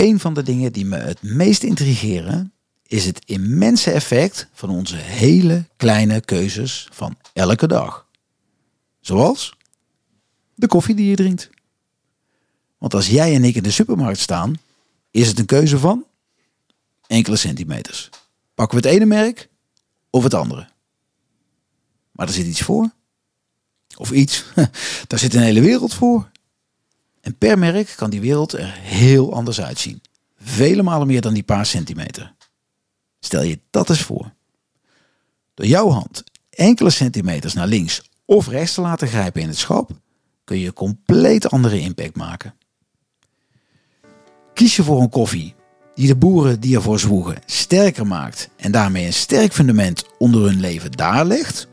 een van de dingen die me het meest intrigeren is het immense effect van onze hele kleine keuzes van elke dag. Zoals de koffie die je drinkt. Want als jij en ik in de supermarkt staan, is het een keuze van enkele centimeters. Pakken we het ene merk of het andere? Maar er zit iets voor. Of iets, daar zit een hele wereld voor. En per merk kan die wereld er heel anders uitzien. Vele malen meer dan die paar centimeter. Stel je dat eens voor. Door jouw hand enkele centimeters naar links of rechts te laten grijpen in het schap, kun je een compleet andere impact maken. Kies je voor een koffie die de boeren die ervoor zwoegen sterker maakt en daarmee een sterk fundament onder hun leven daar legt?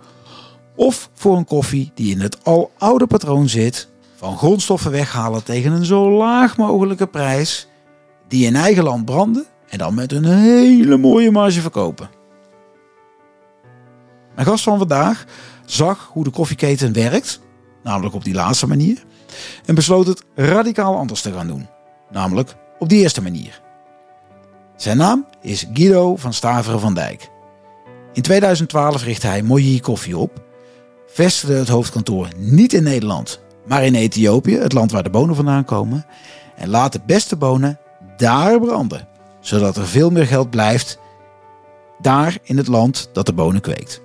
Of voor een koffie die in het al oude patroon zit van grondstoffen weghalen tegen een zo laag mogelijke prijs, die in eigen land branden en dan met een hele mooie marge verkopen. Mijn gast van vandaag zag hoe de koffieketen werkt, namelijk op die laatste manier, en besloot het radicaal anders te gaan doen, namelijk op die eerste manier. Zijn naam is Guido van Staveren van Dijk. In 2012 richtte hij Moyi Koffie op, vestigde het hoofdkantoor niet in Nederland, maar in Ethiopië, het land waar de bonen vandaan komen, en laat de beste bonen daar branden, zodat er veel meer geld blijft daar in het land dat de bonen kweekt.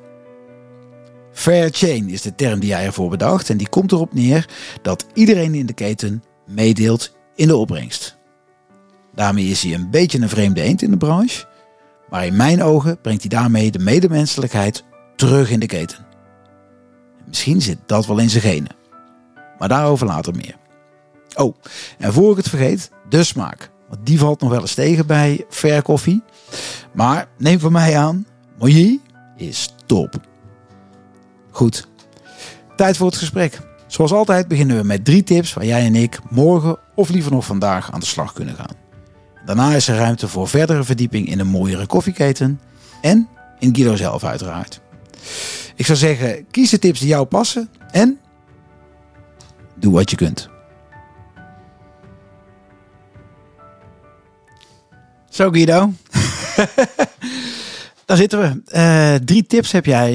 Fair chain is de term die hij ervoor bedacht en die komt erop neer dat iedereen in de keten meedeelt in de opbrengst. Daarmee is hij een beetje een vreemde eend in de branche, maar in mijn ogen brengt hij daarmee de medemenselijkheid terug in de keten. Misschien zit dat wel in zijn genen, maar daarover later meer. Oh, en voor ik het vergeet, de smaak. Want die valt nog wel eens tegen bij fair koffie. Maar neem van mij aan, Moyi is top. Goed, tijd voor het gesprek. Zoals altijd beginnen we met drie tips waar jij en ik morgen of liever nog vandaag aan de slag kunnen gaan. Daarna is er ruimte voor verdere verdieping in een mooiere koffieketen en in Guido zelf uiteraard. Ik zou zeggen, kies de tips die jou passen en doe wat je kunt. Zo Guido. Daar zitten we. Eh, drie tips heb jij.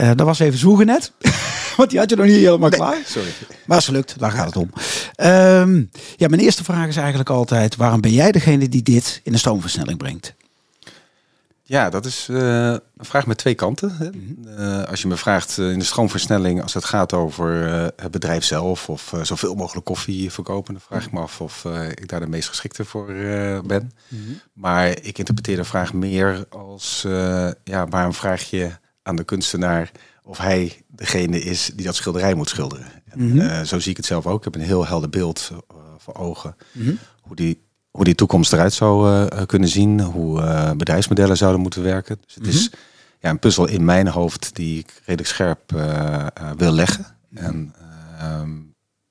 Uh, dat was even zwoegen net. Want die had je nog niet helemaal klaar. Sorry. Maar is gelukt, daar gaat het om. Um, ja, mijn eerste vraag is eigenlijk altijd: waarom ben jij degene die dit in de stoomversnelling brengt? Ja, dat is uh, een vraag met twee kanten. Hè. Uh, als je me vraagt uh, in de stroomversnelling, als het gaat over het bedrijf zelf of zoveel mogelijk koffie verkopen, dan vraag ik me af of ik daar de meest geschikte voor ben. -hmm. Maar ik interpreteer de vraag meer als, ja, waarom vraag je aan de kunstenaar of hij degene is die dat schilderij moet schilderen? En, zo zie ik het zelf ook. Ik heb een heel helder beeld voor ogen hoe die hoe die toekomst eruit zou uh, kunnen zien, hoe uh, bedrijfsmodellen zouden moeten werken. Dus het mm -hmm. is ja, een puzzel in mijn hoofd die ik redelijk scherp uh, wil leggen. En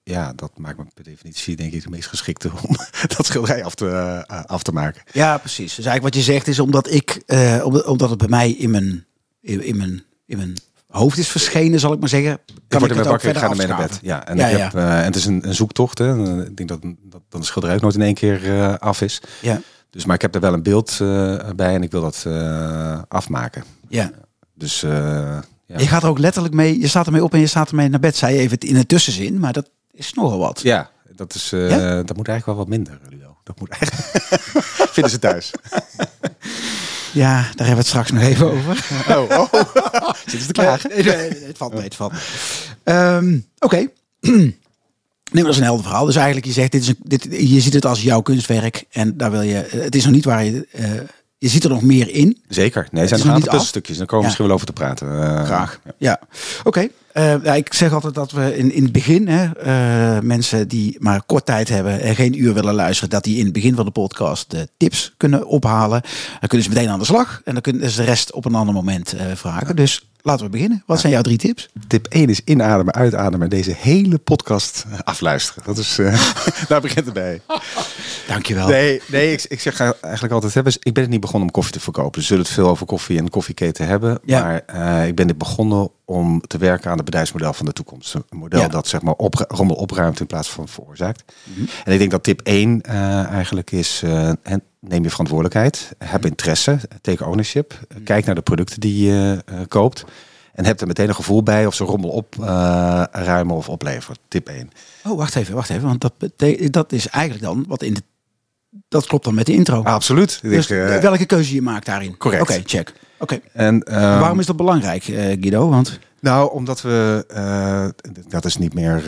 ja, dat maakt me per definitie denk ik de meest geschikte om dat schilderij af te, af te maken. Ja, precies. Dus eigenlijk wat je zegt is omdat ik, omdat het bij mij in mijn, in, in mijn, in mijn hoofd is verschenen, zal ik maar zeggen. Kan ik, ik het ook verder ik ga naar bed. Ja, en, ja, ik heb, uh, en het is een, een zoektocht. Hè. Ik denk dat, dat, dat de schilderij ook nooit in één keer uh, af is. Ja. Dus, maar ik heb er wel een beeld uh, bij en ik wil dat afmaken. Ja. Dus ja. je gaat er ook letterlijk mee. Je staat ermee op en je staat ermee naar bed. Zei je even in het tussenzin, maar dat is nogal wat. Ja, dat is. Dat moet eigenlijk wel wat minder, Ludo. Dat moet eigenlijk. Vinden ze thuis. Ja, daar hebben we het straks nog even over. Oh, oh. zitten ze te klagen? Nee, nee, nee, het valt mee, het valt um, Oké. Okay. Nee, dat is een helder verhaal. Dus eigenlijk, je zegt, dit is een, dit, je ziet het als jouw kunstwerk. En daar wil je, het is nog niet waar je, uh, je ziet er nog meer in. Zeker. Nee, het zijn nog een aantal stukjes. Daar komen we ja. misschien wel over te praten. Uh, Graag. Ja. ja. Oké. Okay. Uh, ja, ik zeg altijd dat we in, in het begin, hè, uh, mensen die maar kort tijd hebben en geen uur willen luisteren, dat die in het begin van de podcast de tips kunnen ophalen. Dan kunnen ze meteen aan de slag en dan kunnen ze de rest op een ander moment vragen. Ja. Dus laten we beginnen. Wat zijn jouw drie tips? Tip 1 is inademen, uitademen. Deze hele podcast afluisteren. Dat is, daar begint het bij. Dankjewel. Nee, nee ik, ik zeg eigenlijk altijd, hè, ik ben het niet begonnen om koffie te verkopen. We zullen het veel over koffie en koffieketen hebben. Ja. Maar ik ben dit begonnen om te werken aan het bedrijfsmodel van de toekomst. Een model Ja. dat zeg maar op, rommel opruimt in plaats van veroorzaakt. En ik denk dat tip 1 eh, eigenlijk is, eh, neem je verantwoordelijkheid, heb interesse, take ownership, eh, kijk naar de producten die je koopt. En heb er meteen een gevoel bij of ze rommel opruimen of opleveren. Tip 1. Oh, wacht even, wacht even. Want dat, dat is eigenlijk dan wat in de. Dat klopt dan met de intro. absoluut. Dus denk, eh, welke keuze je maakt daarin. correct. Oké, check. Oké. en, ehm, Waarom is dat belangrijk, eh, Guido? Want Nou, omdat we, eh, dat is niet meer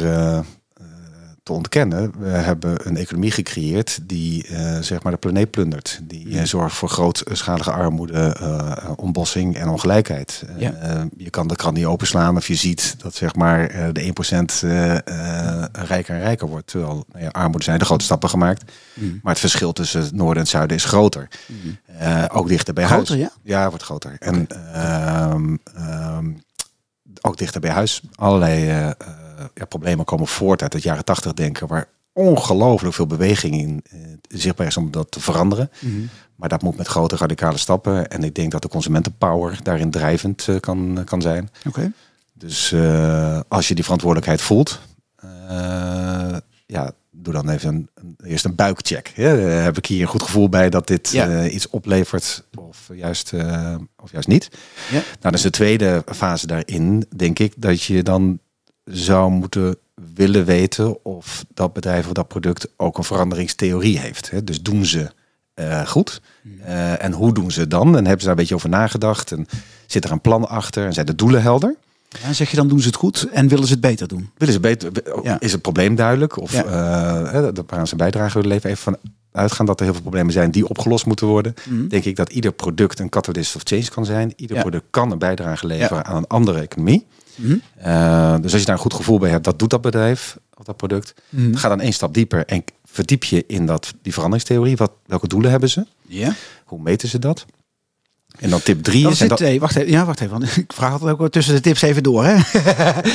te ontkennen. We hebben een economie gecreëerd die eh, zeg maar de planeet plundert. Die eh, zorgt voor grootschalige armoede, eh, ontbossing en ongelijkheid. Ja. je kan de krant niet openslaan of je ziet dat zeg maar de 1% eh, eh, rijker en rijker wordt. Terwijl nou ja, armoede zijn de grote stappen gemaakt. Mm. Maar het verschil tussen het noorden en het zuiden is groter. Eh, ook dichter bij Groter, huis. ja? Ja, wordt groter. En ehm, ehm, ook dichter bij huis. Allerlei ja, problemen komen voort uit het jaren tachtig denken, waar ongelooflijk veel beweging in eh, zichtbaar is om dat te veranderen. Maar dat moet met grote radicale stappen. En ik denk dat de consumentenpower daarin drijvend eh, kan, kan zijn. Oké. Dus eh, als je die verantwoordelijkheid voelt, eh, ja, doe dan even een, een- eerst een buikcheck. Eh, heb ik hier een goed gevoel bij dat dit Ja. eh, iets oplevert of juist, eh, of juist niet? Ja. Nou, dat is de tweede fase daarin, denk ik, dat je dan zou moeten willen weten of dat bedrijf of dat product ook een veranderingstheorie heeft. Hè? Dus doen ze eh, goed? Eh, en hoe doen ze het dan? En hebben ze daar een beetje over nagedacht? En zit er een plan achter? En zijn de doelen helder? En zeg je dan doen ze het goed en willen ze het beter doen? Willen ze beter, Ja. Is het probleem duidelijk? Of Ja. eh, hè, dat aan zijn bijdrage willen leveren? Even van uitgaan dat er heel veel problemen zijn die opgelost moeten worden. Mhm. Denk ik dat ieder product een catalyst of change kan zijn. Ieder Ja. product kan een bijdrage leveren aan een andere economie. Mhm. Eh, dus als je daar een goed gevoel bij hebt, dat doet dat bedrijf of dat product. Mhm. Ga dan één stap dieper en verdiep je in dat, die veranderingstheorie. Wat, welke doelen hebben ze? Ja. Hoe meten ze dat? En dan tip drie Dat is... dat, eh, wacht even, ja, wacht even. Want ik vraag altijd ook wel tussen de tips even door. Hè?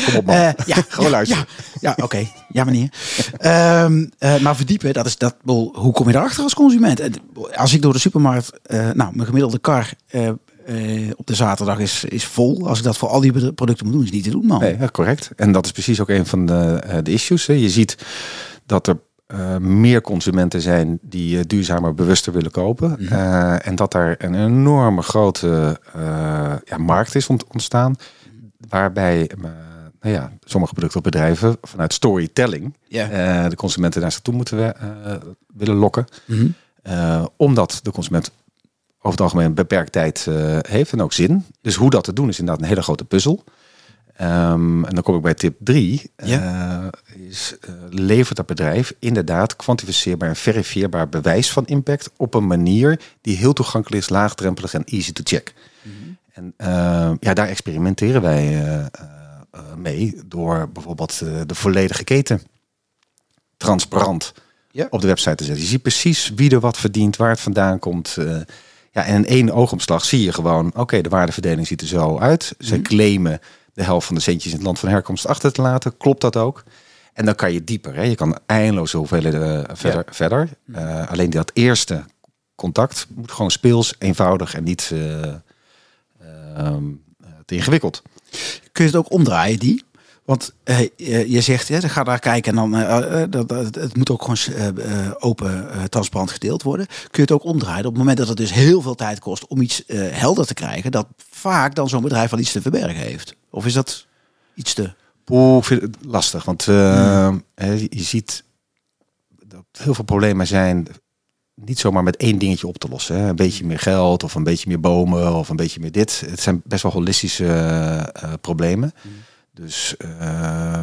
kom op man. Eh, ja, Gewoon luisteren. Ja, ja oké. Ja, meneer. Ehm, eh, maar verdiepen, dat is dat. Hoe kom je daarachter als consument? En Als ik door de supermarkt, nou, mijn gemiddelde kar eh, op de zaterdag is, is vol. Als ik dat voor al die producten moet doen, is niet te doen, man. Nee, ja, correct. En dat is precies ook een van de, eh, de issues. Hè. Je ziet dat er eh, meer consumenten zijn die duurzamer, bewuster willen kopen. Eh, en dat daar een enorme grote ja, markt is ont- ontstaan. Waarbij nou ja, sommige producten of bedrijven vanuit storytelling de consumenten naar zich toe moeten willen lokken. Mhm. Omdat de consument over het algemeen een beperkt tijd eh, heeft en ook zin. Dus hoe dat te doen is inderdaad een hele grote puzzel. Ehm, en dan kom ik bij tip 3. is eh, levert dat bedrijf inderdaad kwantificeerbaar en verifieerbaar bewijs van impact op een manier die heel toegankelijk is, laagdrempelig en easy to check. En eh, ja, daar experimenteren wij eh, eh, eh, mee door bijvoorbeeld eh, de volledige keten transparant Ja. op de website te zetten. Je ziet precies wie er wat verdient, waar het vandaan komt. Ja, en in één oogopslag zie je gewoon, oké, de waardeverdeling ziet er zo uit. Ze claimen de helft van de centjes in het land van herkomst achter te laten. Klopt dat ook? En dan kan je dieper. Hè? Je kan eindeloze hoeveelheden eh, verder. verder. Eh, alleen dat eerste contact moet gewoon speels, eenvoudig en niet eh, ehm, eh, te ingewikkeld. Kun je het ook omdraaien, die? Want eh, je zegt, hè, ga daar kijken en dan eh, eh, dat, dat, het moet ook gewoon open, transparant gedeeld worden. Kun je het ook omdraaien op het moment dat het dus heel veel tijd kost om iets helder te krijgen, dat vaak dan zo'n bedrijf wel iets te verbergen heeft? Of is dat iets te... Oeh, ik vind het lastig, want hè, je ziet dat heel veel problemen zijn niet zomaar met één dingetje op te lossen. Hè. Een beetje meer geld of een beetje meer bomen of een beetje meer dit. Het zijn best wel holistische problemen. Dus eh,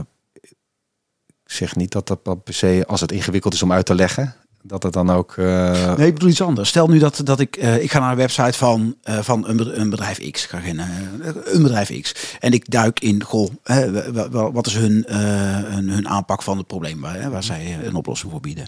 ik zeg niet dat dat per se, als het ingewikkeld is om uit te leggen, dat het dan ook... eh, Nee, ik bedoel iets anders. Stel nu dat, dat ik, eh, ik ga naar een website van, van een, een bedrijf X. Ga een bedrijf X. En ik duik in, goh, wat is hun, hun, hun aanpak van het probleem waar, waar zij een oplossing voor bieden.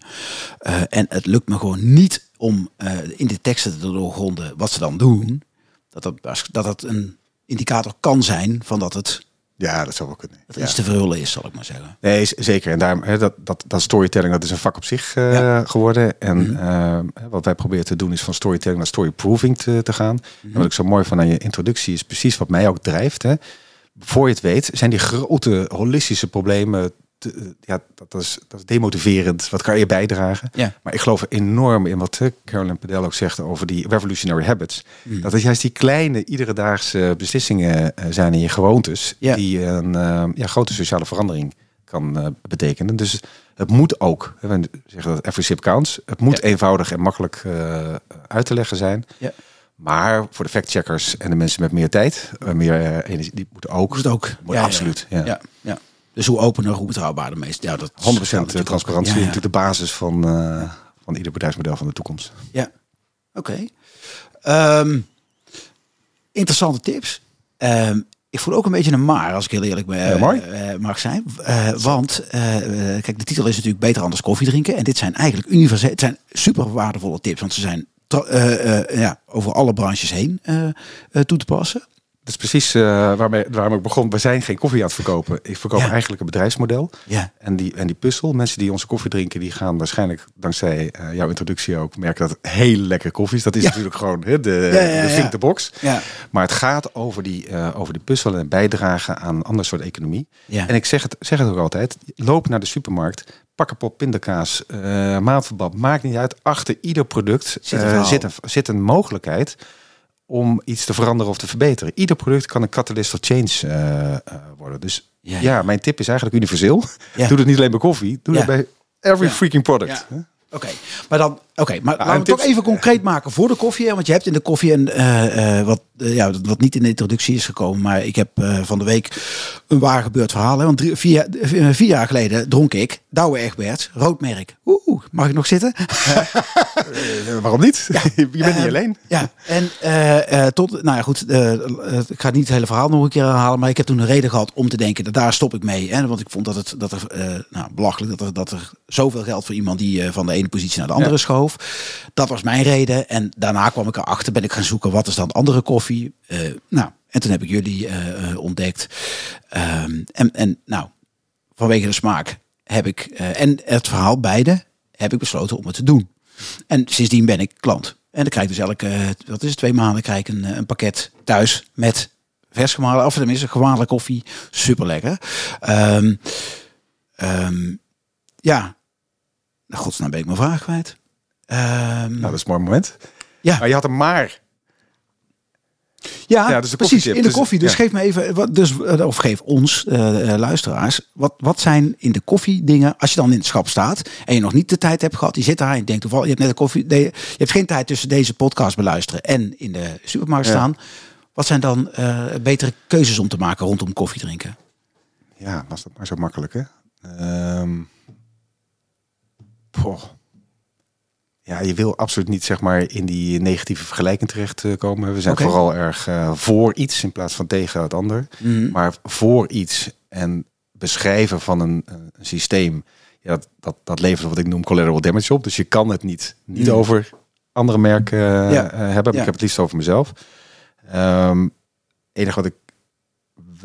En het lukt me gewoon niet om in de teksten te doorgronden wat ze dan doen. Dat dat, dat dat een indicator kan zijn van dat het ja, dat zou wel kunnen. dat er Ja. iets te verhullen is, zal ik maar zeggen. Nee, zeker. En daarom, hè, dat, dat, dat storytelling, dat is een vak op zich eh, Ja. Mhm. geworden. En eh, wat wij proberen te doen is van storytelling naar storyproving te, te gaan. En wat ik zo mooi van aan je introductie is precies wat mij ook drijft. Hè. voor je het weet, zijn die grote holistische problemen. Te- eh, ja, dat is, dat is demotiverend. Wat kan je bijdragen? Ja. Maar ik geloof enorm in wat eh, Carolyn Padel ook zegt over die revolutionary habits. Mm. Dat het juist die kleine, iedere daagse beslissingen eh, zijn in je gewoontes. Ja. Die een ja, grote sociale verandering kan betekenen. Dus het moet ook, we zeggen dat every sip counts. Het moet eenvoudig en makkelijk uit te leggen zijn. Ja. Maar voor de factcheckers en de mensen met meer tijd, meer energie, die moeten ook. Moet het ook. Moet absoluut. Ja, ja. Dus hoe opener, hoe betrouwbaarder meest. Ja, dat 100% ja, transparantie Ja, is ja. natuurlijk de basis van, eh, van ieder bedrijfsmodel van de toekomst. Ja, oké. Ehm, interessante tips. Ehm, ik voel ook een beetje een maar, als ik heel eerlijk ben, Ja, mooi. eh, mag zijn. Want, kijk, de titel is natuurlijk beter anders koffie drinken. En dit zijn eigenlijk universeel, het zijn super waardevolle tips. Want ze zijn ja, over alle branches heen toe te passen. Dat is precies eh, waarmee, waarom ik begon. We zijn geen koffie aan het verkopen. Ik verkoop Ja. eigenlijk een bedrijfsmodel. Ja, En die, en die puzzel, mensen die onze koffie drinken, die gaan waarschijnlijk dankzij eh, jouw introductie ook merken dat het hele lekkere koffie is. Dat is Ja. natuurlijk gewoon de, de think the box. ja, Maar het gaat over die, eh, over die puzzel en bijdragen aan een ander soort economie. ja. En ik zeg het, zeg het ook altijd. Loop naar de supermarkt. Pak een pot pindakaas, maandverband. Maakt niet uit. Achter ieder product Zit zit, een, zit een mogelijkheid om iets te veranderen of te verbeteren. Ieder product kan een catalyst of change eh, eh, worden. Dus Ja, mijn tip is eigenlijk universeel. Ja. Doe het niet alleen bij koffie. Doe het bij every freaking product. Oké, maar dan, oké, maar laten we het toch even concreet maken voor de koffie. Want je hebt in de koffie een, eh, eh, wat, eh, ja, wat niet in de introductie is gekomen, maar ik heb van de week een waar gebeurd verhaal. Hè, want drie, vier, vier jaar geleden dronk ik Douwe Egberts, roodmerk. Oeh, mag ik nog zitten? Waarom niet? je bent niet alleen. Ja, en tot, nou ja, goed, ik ga niet het hele verhaal nog een keer herhalen, maar ik heb toen een reden gehad om te denken dat daar stop ik mee. Hè, want ik vond dat het dat er, nou, belachelijk dat er, dat er zoveel geld voor iemand die van de ene positie naar de andere Ja. Dat was mijn reden. En daarna kwam ik erachter, ben ik gaan zoeken wat is dan andere koffie. Eh, nou, en toen heb ik jullie eh, eh, ontdekt. Ehm, en, en nou, vanwege de smaak heb ik, en het verhaal beide, heb ik besloten om het te doen. En sindsdien ben ik klant. En dan krijg ik dus elke, wat is het, twee maanden krijg een, een pakket thuis met vers gemalen, of tenminste gemalen koffie. Super lekker. Ehm ehm, ja, nou, godsnaam ben ik mijn vraag kwijt. Ehm, Nou, dat is een mooi moment. ja. Maar je had een maar. Ja, Ja, dus precies. In de Dus- koffie. Dus ja. geef me even, wat, dus, eh, of geef ons, eh, eh, luisteraars, wat, wat zijn in de koffie dingen, als je dan in het schap staat en je nog niet de tijd hebt gehad, je zit daar en je denkt toevallig, je hebt net een koffie, je hebt geen tijd tussen deze podcast beluisteren en in de supermarkt Ja. staan. Wat zijn dan betere keuzes om te maken rondom koffie drinken? Ja, was dat maar zo makkelijk, hè? Poh. Ja, je wil absoluut niet zeg maar in die negatieve vergelijking terechtkomen. We zijn vooral erg eh, voor iets in plaats van tegen het ander. Mhm. Maar voor iets en beschrijven van een, eh, een systeem, ja, dat, dat, dat levert wat ik noem collateral damage op. Dus je kan het niet, niet Mm. over andere merken eh, Ja. eh, hebben. Ja. Ik heb het liefst over mezelf. Ehm enige wat ik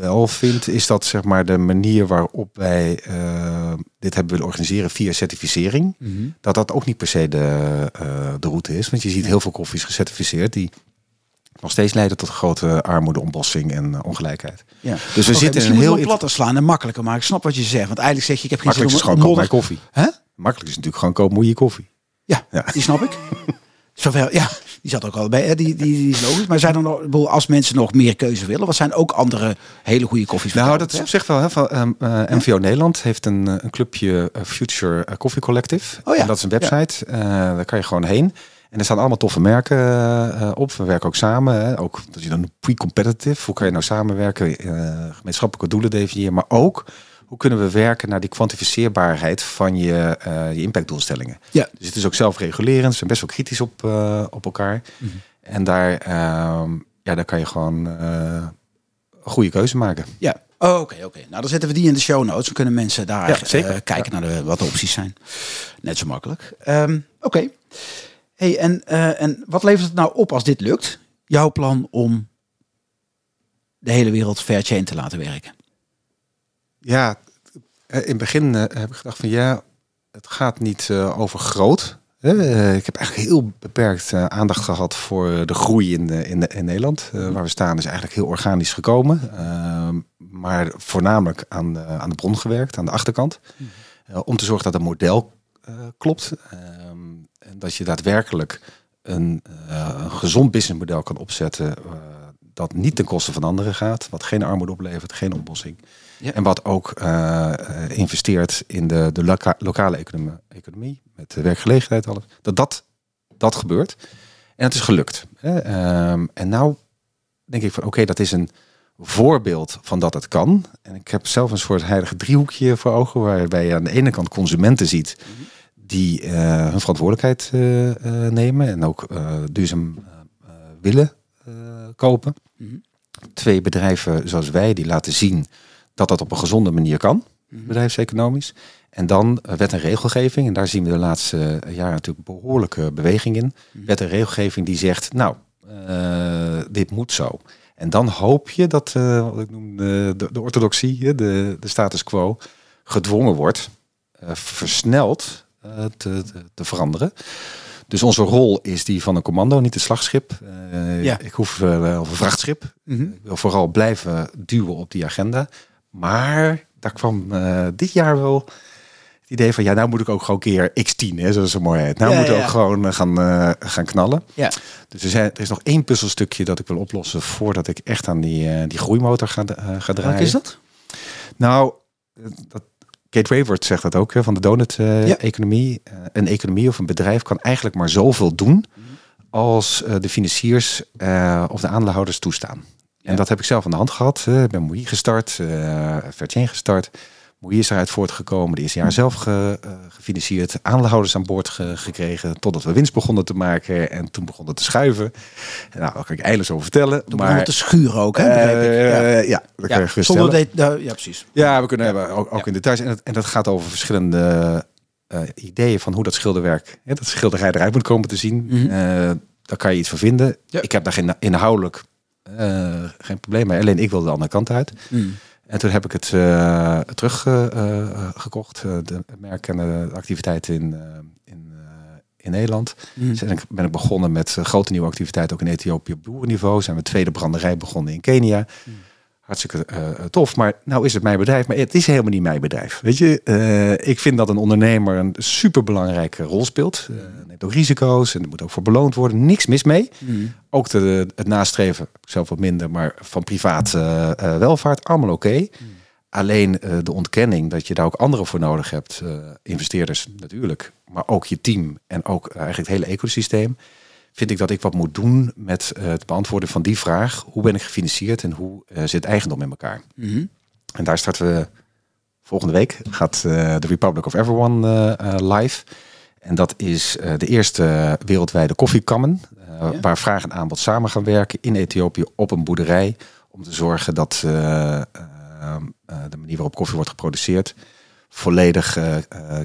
wel vind, is dat zeg maar de manier waarop wij eh, dit hebben willen organiseren via certificering, Mhm. dat dat ook niet per se de, eh, de route is. Want je ziet heel veel koffies gecertificeerd die nog steeds leiden tot grote armoede, ontbossing en eh, ongelijkheid. Ja. Dus we zitten in een heel platter slaan en makkelijker maken. Ik snap wat je zegt. Want eigenlijk zeg je, ik heb geen is zin om gewoon koop modder- mijn koffie. Makkelijk is natuurlijk gewoon koop moeie koffie. Ja, Ja. die snap ik. Zover, ja, die zat ook al bij. hè, Die, die, die is logisch. Maar zijn er nog, als mensen nog meer keuze willen, wat zijn ook andere hele goede koffies? Nou, dat is op zich wel. Hè, van, ehm, eh, MVO Nederland heeft een, eh, een clubje eh, Future Coffee Collective. Oh ja, En dat is een website. daar kan je gewoon heen. En er staan allemaal toffe merken op. We werken ook samen. Hè. Ook dat je dan pre-competitive. Hoe kan je nou samenwerken? gemeenschappelijke doelen definiëren. Maar ook hoe kunnen we werken naar die kwantificeerbaarheid van je, eh, je impactdoelstellingen. Ja. Dus het is ook zelfregulerend. Ze zijn best wel kritisch op, eh, op elkaar. Mhm. En daar, ehm, ja, daar kan je gewoon eh, een goede keuze maken. Ja. Oh, Oké, oké. Nou, dan zetten we die in de show notes. Dan kunnen mensen daar Ja, zeker. kijken naar de, wat de opties zijn. Net zo makkelijk. Ehm, oké. Hey, en, en wat levert het nou op als dit lukt? Jouw plan om de hele wereld fair chain te laten werken? Ja, eh, in het begin eh, heb ik gedacht van ja, het gaat niet eh, over groot. Ik heb eigenlijk heel beperkt aandacht gehad voor de groei in, in, in Nederland. Eh, waar we staan is eigenlijk heel organisch gekomen. Ehm, maar voornamelijk aan de, aan de bron gewerkt, aan de achterkant. Uh, om te zorgen dat het model klopt. Um, en dat je daadwerkelijk een, een gezond businessmodel kan opzetten. dat niet ten koste van anderen gaat. Wat geen armoede oplevert, geen oplossing. Ja. En wat ook investeert in de, de loka lokale economie, economie. Met de werkgelegenheid, alles. Dat dat, dat gebeurt. En het is gelukt. Hè? Um, en nou denk ik van oké, okay, dat is een voorbeeld van dat het kan. En ik heb zelf een soort heilige driehoekje voor ogen, waarbij je aan de ene kant consumenten ziet die uh, hun verantwoordelijkheid uh, uh, nemen en ook duurzaam willen kopen. Mm -hmm. Twee bedrijven zoals wij die laten zien dat dat op een gezonde manier kan, -hmm. bedrijfseconomisch. En dan wet en regelgeving. En daar zien we de laatste jaren natuurlijk behoorlijke beweging in. -hmm. Wet en regelgeving die zegt, nou, dit moet zo. En dan hoop je dat, uh, wat ik noem, de, de, orthodoxie, de, de status quo, gedwongen wordt, uh, versneld te, te, te, veranderen. Dus onze rol is die van een commando, niet een slagschip. ja. Ik hoef wel een vrachtschip. Mm -hmm. Ik wil vooral blijven duwen op die agenda. Maar daar kwam dit jaar wel idee van ja, nou moet ik ook gewoon keer X10, hè, zoals het mooi heet. Nou ja, moet ik ja. ook gewoon uh, gaan, uh, gaan knallen. Ja. Dus er, zijn, er is nog één puzzelstukje dat ik wil oplossen voordat ik echt aan die, die groeimotor ga, ga draaien. Wat is dat? Nou, dat, Kate Raworth zegt dat ook, hè, van de donut-economie. Ja. een economie of een bedrijf kan eigenlijk maar zoveel doen als de financiers of de aandeelhouders toestaan. En dat heb ik zelf aan de hand gehad. Ik ben Moei gestart, uh, Vertjen gestart. Hoe is eruit voortgekomen? De eerste jaar zelf ge, uh, gefinancierd, aandeelhouders aan boord ge, gekregen, totdat we winst begonnen te maken en toen begonnen te schuiven. Nou, daar kan ik eindeloos over vertellen. Toen maar begon te schuren ook, hè? Uh, ja, ja, dat ja, kan je zonder nou, ja, precies. Ja, we kunnen hebben ook, ook in details en dat, en dat gaat over verschillende uh, ideeën van hoe dat schilderwerk, hè, dat schilderij eruit moet komen te zien. Mm -hmm. daar kan je iets van vinden. Ik heb daar geen inhoudelijk geen probleem mee. Alleen ik wil de andere kant uit. Mm. En toen heb ik het uh, teruggekocht, uh, de merken en de activiteiten in, in, in Nederland. Mm. Dus en ben ik begonnen met grote nieuwe activiteiten ook in Ethiopië op boerenniveau. Zijn we tweede branderij begonnen in Kenia. Mm. Hartstikke tof, maar nou is het mijn bedrijf, maar het is helemaal niet mijn bedrijf. Weet je, ik vind dat een ondernemer een superbelangrijke rol speelt. neemt ook risico's en er moet ook voor beloond worden. Niks mis mee. Mm. Ook de, het nastreven, zelf wat minder, maar van privaat uh, uh, welvaart, allemaal oké. Okay. Mm. Alleen uh, de ontkenning dat je daar ook anderen voor nodig hebt, investeerders natuurlijk, maar ook je team en ook eigenlijk het hele ecosysteem, vind ik dat ik wat moet doen met het beantwoorden van die vraag: hoe ben ik gefinancierd en hoe zit eigendom in elkaar? Mm -hmm. En daar starten we volgende week, gaat de Republic of Everyone live. En dat is de eerste wereldwijde koffiekammen. Ja. Waar vraag en aanbod samen gaan werken in Ethiopië op een boerderij. Om te zorgen dat de manier waarop koffie wordt geproduceerd volledig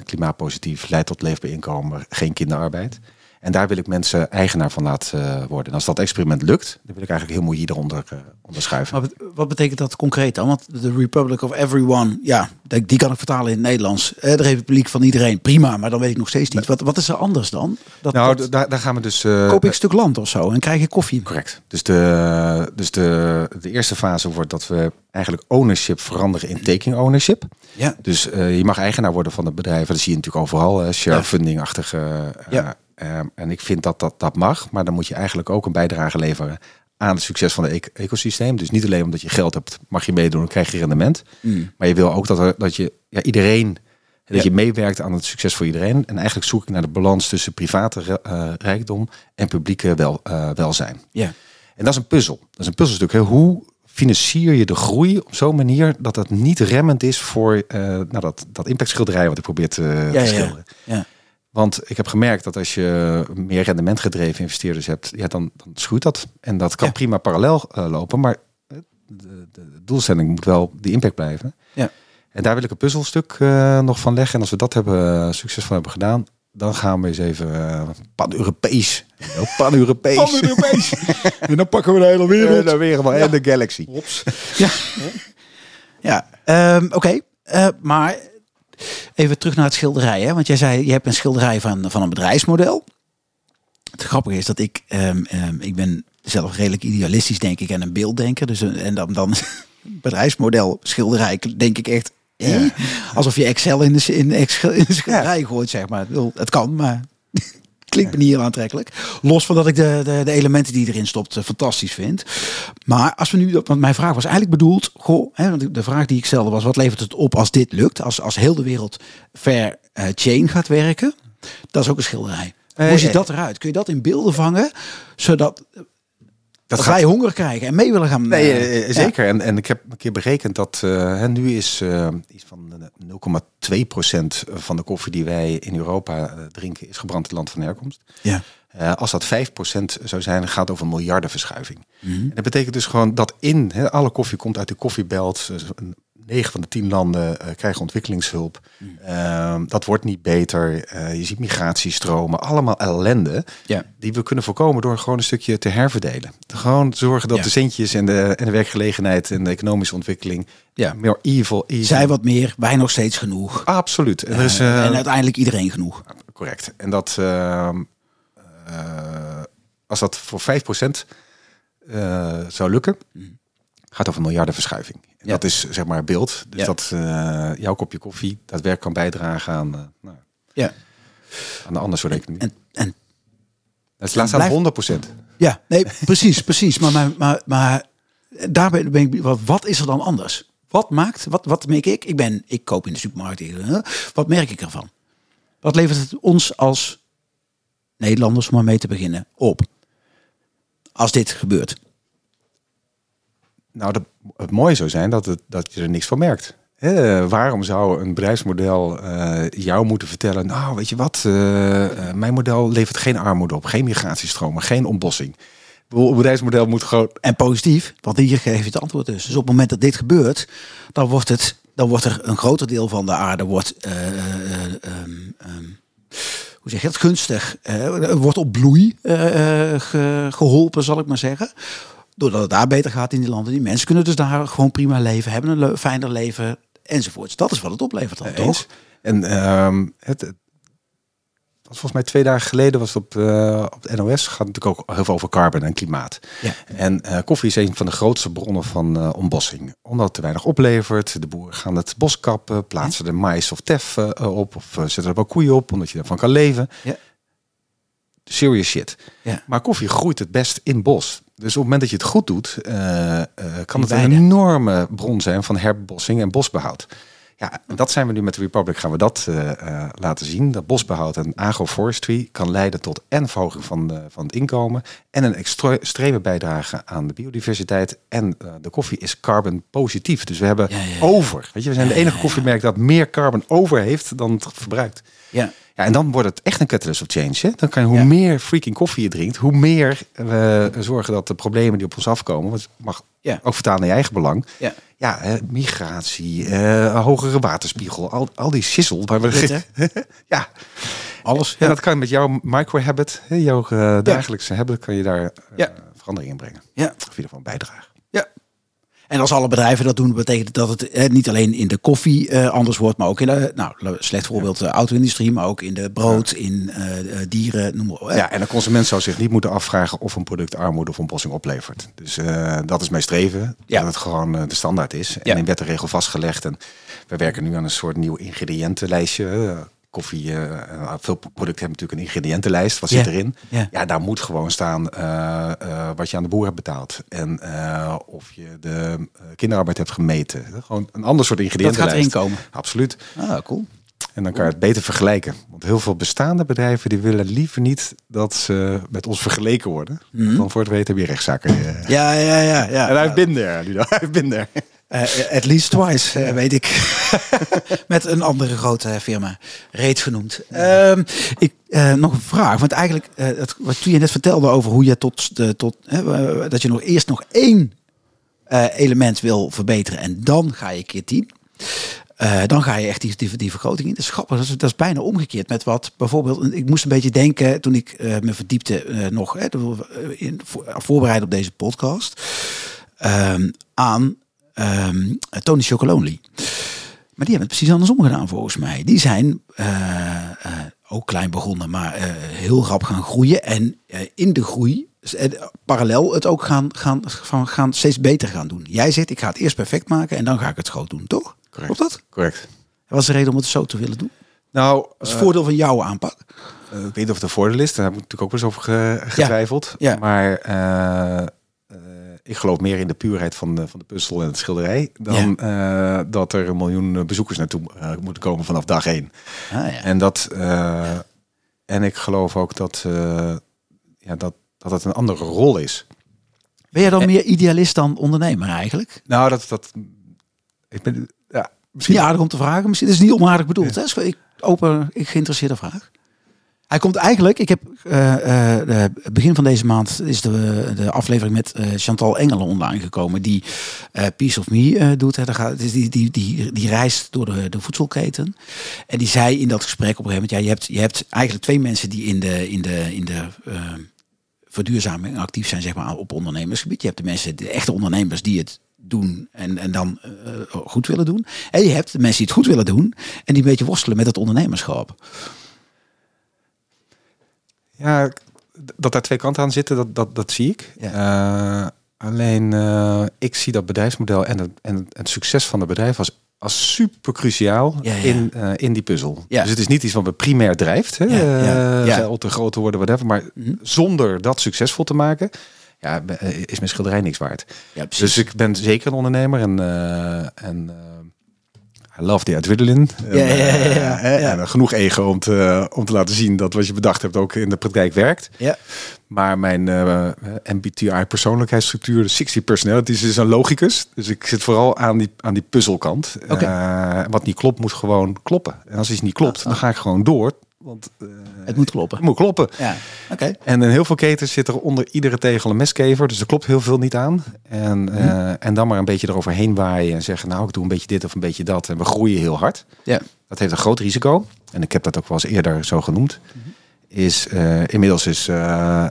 klimaatpositief leidt tot leefbaar inkomen, geen kinderarbeid. En daar wil ik mensen eigenaar van laten worden. En als dat experiment lukt, dan wil ik eigenlijk heel mooi hieronder uh, onderschuiven. Maar wat betekent dat concreet dan? Want de Republic of Everyone, ja, die kan ik vertalen in het Nederlands. De Republiek van iedereen, prima, maar dan weet ik nog steeds niet. Wat, wat is er anders dan? Dat, nou, dat, daar, daar gaan we dus... Uh, koop ik een stuk land of zo en krijg je koffie? Correct. Dus, de, dus de, de eerste fase wordt dat we eigenlijk ownership veranderen in taking ownership. Ja. Dus uh, je mag eigenaar worden van het bedrijf. Dat zie je natuurlijk overal, share funding-achtige... ja. Um, en ik vind dat, dat dat mag, maar dan moet je eigenlijk ook een bijdrage leveren aan het succes van het e ecosysteem. Dus niet alleen omdat je geld hebt, mag je meedoen, dan krijg je rendement. Mm. Maar je wil ook dat, er, dat je ja, iedereen, dat ja. je meewerkt aan het succes voor iedereen. En eigenlijk zoek ik naar de balans tussen private uh, rijkdom en publieke wel, uh, welzijn. Ja. En dat is een puzzel. Dat is een puzzelstuk. Hè? Hoe financier je de groei op zo'n manier dat het niet remmend is voor uh, nou, dat, dat impactschilderij wat ik probeer te, ja, te schilderen. Ja. Want ik heb gemerkt dat als je meer rendementgedreven investeerders hebt, ja, dan, dan schuurt dat. En dat kan Ja. prima parallel uh, lopen, maar de, de, de doelstelling moet wel die impact blijven. Ja. En daar wil ik een puzzelstuk uh, nog van leggen. En als we dat hebben, succesvol hebben gedaan, dan gaan we eens even uh, pan-Europees. Pan-Europees. Pan-Europees. en dan pakken we de hele wereld. de wereld en de galaxy. Ops. Ja. ja. Um, Oké. Okay. Maar even terug naar het schilderij. Hè? Want jij zei, je hebt een schilderij van, van een bedrijfsmodel. Het grappige is dat ik, um, um, ik ben zelf redelijk idealistisch denk ik en een beelddenker. Dus, en dan, dan bedrijfsmodel schilderij, denk ik echt. eh, Alsof je Excel in de, in de, Excel- in de schilderij gooit, zeg maar. Het kan, maar klinkt me niet heel aantrekkelijk. Los van dat ik de, de, de elementen die erin stopt eh, fantastisch vind. Maar als we nu, want mijn vraag was eigenlijk bedoeld, goh, hè, want de vraag die ik stelde was, wat levert het op als dit lukt? Als, als heel de wereld fair eh, chain gaat werken, dat is ook een schilderij. Eh, Hoe ziet dat eruit? Kun je dat in beelden vangen, zodat Dat wij honger krijgen en mee willen gaan? Nee, eh, eh, ja. zeker. En, en ik heb een keer berekend dat hè, nu is iets van eh, 0,2% van de koffie die wij in Europa drinken, is gebrand in het land van herkomst. Ja. Als dat 5% zou zijn, dan gaat het over een miljardenverschuiving. Mhm. En dat betekent dus gewoon dat in, alle koffie komt uit de koffiebelt. Dus een 9 van de 10 landen eh, krijgen ontwikkelingshulp. Mhm. Ehm, dat wordt niet beter. Eh, je ziet migratiestromen, allemaal ellende. Ja. Die we kunnen voorkomen door gewoon een stukje te herverdelen. Gewoon zorgen dat Ja. de centjes en de, en de werkgelegenheid en de economische ontwikkeling Ja. meer evil, evil. Zij wat meer, wij nog steeds genoeg. Absoluut. En is, Eh, en uiteindelijk iedereen genoeg. Correct. En dat ehm, eh, als dat voor 5% eh zou lukken, gaat over een miljardenverschuiving. En Ja. Dat is zeg maar beeld. Dus Ja. dat eh, jouw kopje koffie daadwerkelijk kan bijdragen aan, eh, nou, Ja. aan de andere soort economie. En, en staan blijft- 100%. Ja, nee, precies, precies. Maar, maar, maar, maar daarbij ben ik, wat, wat is er dan anders? Wat maakt, wat, wat merk ik? Ik ben, ik koop in de supermarkt. eh, Wat merk ik ervan? Wat levert het ons als Nederlanders, om maar mee te beginnen, op? Als dit gebeurt. Nou, dat, het mooie zou zijn dat, het, dat je er niks van merkt. Waarom zou een bedrijfsmodel eh, jou moeten vertellen... nou, weet je wat, eh, eh, mijn model levert geen armoede op... geen migratiestromen, geen ontbossing. Een bedrijfsmodel moet gewoon... En positief, want hier geef je het antwoord dus. Dus op het moment dat dit gebeurt, dan wordt, het, dan wordt er een groter deel van de aarde wordt, eh, eh, ehm, ehm, hoe zeg je dat, gunstig, wordt op bloei eh, eh, ge- geholpen, zal ik maar zeggen. Doordat het daar beter gaat in die landen. Die mensen kunnen dus daar gewoon prima leven, hebben een le- fijner leven enzovoorts. Dat is wat het oplevert dan, toch? En ehm, het, het was volgens mij twee dagen geleden was het op, eh, op de NOS. Gaat natuurlijk ook heel veel over carbon en klimaat. Ja. En eh, koffie is een van de grootste bronnen van eh ontbossing. Omdat het te weinig oplevert. De boeren gaan het bos kappen, plaatsen er mais of tef op. Of zetten er wel koeien op, omdat je daarvan kan leven. Ja. Serious shit. Ja. Maar koffie groeit het best in bos. Dus op het moment dat je het goed doet, eh, eh, kan het een enorme bron zijn van herbossing en bosbehoud. Ja, en dat zijn we nu met de Republic, gaan we dat eh, laten zien. Dat bosbehoud en agroforestry kan leiden tot en verhoging van, de, van het inkomen en een extre- extreme bijdrage aan de biodiversiteit. En de koffie is carbon positief. Dus we hebben Ja, ja, ja. over. Weet je, we zijn de enige koffiemerk dat meer carbon over heeft dan het verbruikt. Ja. Ja, en dan wordt het echt een catalyst of change. Hè? Dan kan je, hoe Ja. meer freaking koffie je drinkt, hoe meer we zorgen dat de problemen die op ons afkomen, want het mag Ja. ook vertalen naar je eigen belang. Ja. Ja, hè, migratie, eh, hogere waterspiegel, al, al die sissel waar we Dit, ja, Alles. en dat kan met jouw microhabit, jouw eh, dagelijkse habit, kan je daar eh, Ja. verandering in brengen. Ja. Of in ieder geval een bijdrage. Ja. En als alle bedrijven dat doen, betekent dat het eh, niet alleen in de koffie eh, anders wordt, maar ook in de, nou, slecht voorbeeld, de auto-industrie, maar ook in de brood, in eh, eh, dieren, noem maar op. Ja, en de consument zou zich niet moeten afvragen of een product armoede of ontbossing oplevert. Dus eh, dat is mijn streven, Ja. dat het gewoon eh, de standaard is. En Ja. in wet en regel vastgelegd. En we werken nu aan een soort nieuw ingrediëntenlijstje. Koffie, eh, veel producten hebben natuurlijk een ingrediëntenlijst. Wat zit erin? Ja. Ja, daar moet gewoon staan eh, wat je aan de boer hebt betaald. En of je de kinderarbeid hebt gemeten. Gewoon een ander soort Dat gaat ingrediëntenlijst. erin komen. Absoluut. Ah, cool. En dan kan je het beter vergelijken. Want heel veel bestaande bedrijven die willen liever niet dat ze met ons vergeleken worden. Mhm. Dan voor het weten heb je rechtszaken. Ja, ja, ja. ja. En hij there, Ludo. Hij been there. Eh, at least twice, eh, weet ik. Met een andere grote firma, reeds genoemd. Ehm, ik, eh, nog een vraag, want eigenlijk, het, wat toen je net vertelde over hoe je tot, de, tot dat je nog eerst nog één element wil verbeteren en dan ga je keer tien. Dan ga je echt die, die, die vergroting in. Dat is grappig. Dat is, dat is bijna omgekeerd met wat bijvoorbeeld. Ik moest een beetje denken toen ik me verdiepte eh, nog hè, in, voor, voorbereid op deze podcast. ehm, aan ehm, Tony Chocolonely. Maar die hebben het precies andersom gedaan volgens mij. Die zijn eh, ook klein begonnen, maar eh, heel rap gaan groeien. En in de groei parallel het ook gaan, gaan, van, gaan steeds beter gaan doen. Jij zegt, ik ga het eerst perfect maken en dan ga ik het groot doen, toch? Correct. Klopt dat? Correct. Wat is de reden om het zo te willen doen? Nou, Dat is het voordeel van jouw aanpak. Ik weet niet of het een voordeel is. Daar heb ik natuurlijk ook wel eens over ge- getwijfeld. ja. Maar ik geloof meer in de puurheid van de, van de puzzel en het schilderij... dan eh, dat er een miljoen eh, bezoekers naartoe eh, moeten komen vanaf dag één. Ah, ja. En, dat, en ik geloof ook dat, ja, dat, dat het een andere rol is. Ben jij dan meer idealist dan ondernemer eigenlijk? Nou, dat... dat ik ben, ja, misschien Niet aardig om te vragen. Misschien het is niet onaardig bedoeld. Hè? Het Ik open, ik geïnteresseerde vraag. Hij komt eigenlijk. Ik heb de begin van deze maand is de, de aflevering met Chantal Engelen online gekomen, die Piece of Me doet. Hè. Daar gaat, die, die, die, die reist door de, voedselketen. En die zei in dat gesprek op een gegeven moment: ja, je hebt, je hebt eigenlijk twee mensen die in de, in de, in de eh, verduurzaming actief zijn, zeg maar, op ondernemersgebied. Je hebt de mensen, de echte ondernemers die het doen en, en dan goed willen doen. En je hebt de mensen die het goed willen doen en die een beetje worstelen met het ondernemerschap. Ja, dat daar twee kanten aan zitten, dat, dat, dat zie ik. Ja. Eh, alleen eh, ik zie dat bedrijfsmodel en het, en het succes van het bedrijf als, als super cruciaal Ja, ja. In, eh, in die puzzel. Dus het is niet iets wat we primair drijft, hè? Ja, geld te groot te worden, whatever. Maar Mhm. zonder dat succesvol te maken, ja, is mijn schilderij niks waard. Dus ik ben zeker een ondernemer en, en I love the adrenaline. Ja, En, ja, ja, ja, eh. En genoeg ego om te, om te laten zien dat wat je bedacht hebt ook in de praktijk werkt. ja. Maar mijn eh, MBTI persoonlijkheidsstructuur, de 60 personalities, is een logicus. Dus ik zit vooral aan die, aan die puzzelkant. Eh, wat niet klopt, moet gewoon kloppen. En als iets niet klopt, dan ga ik gewoon door. Want eh, Het moet kloppen. het moet kloppen. Ja, oké. En in heel veel ketens zit er onder iedere tegel een meskever. Dus er klopt heel veel niet aan. En, eh, en dan maar een beetje eroverheen waaien en zeggen... nou, ik doe een beetje dit of een beetje dat. En we groeien heel hard. Ja. Dat heeft een groot risico. En ik heb dat ook wel eens eerder zo genoemd. Is, eh, inmiddels is eh,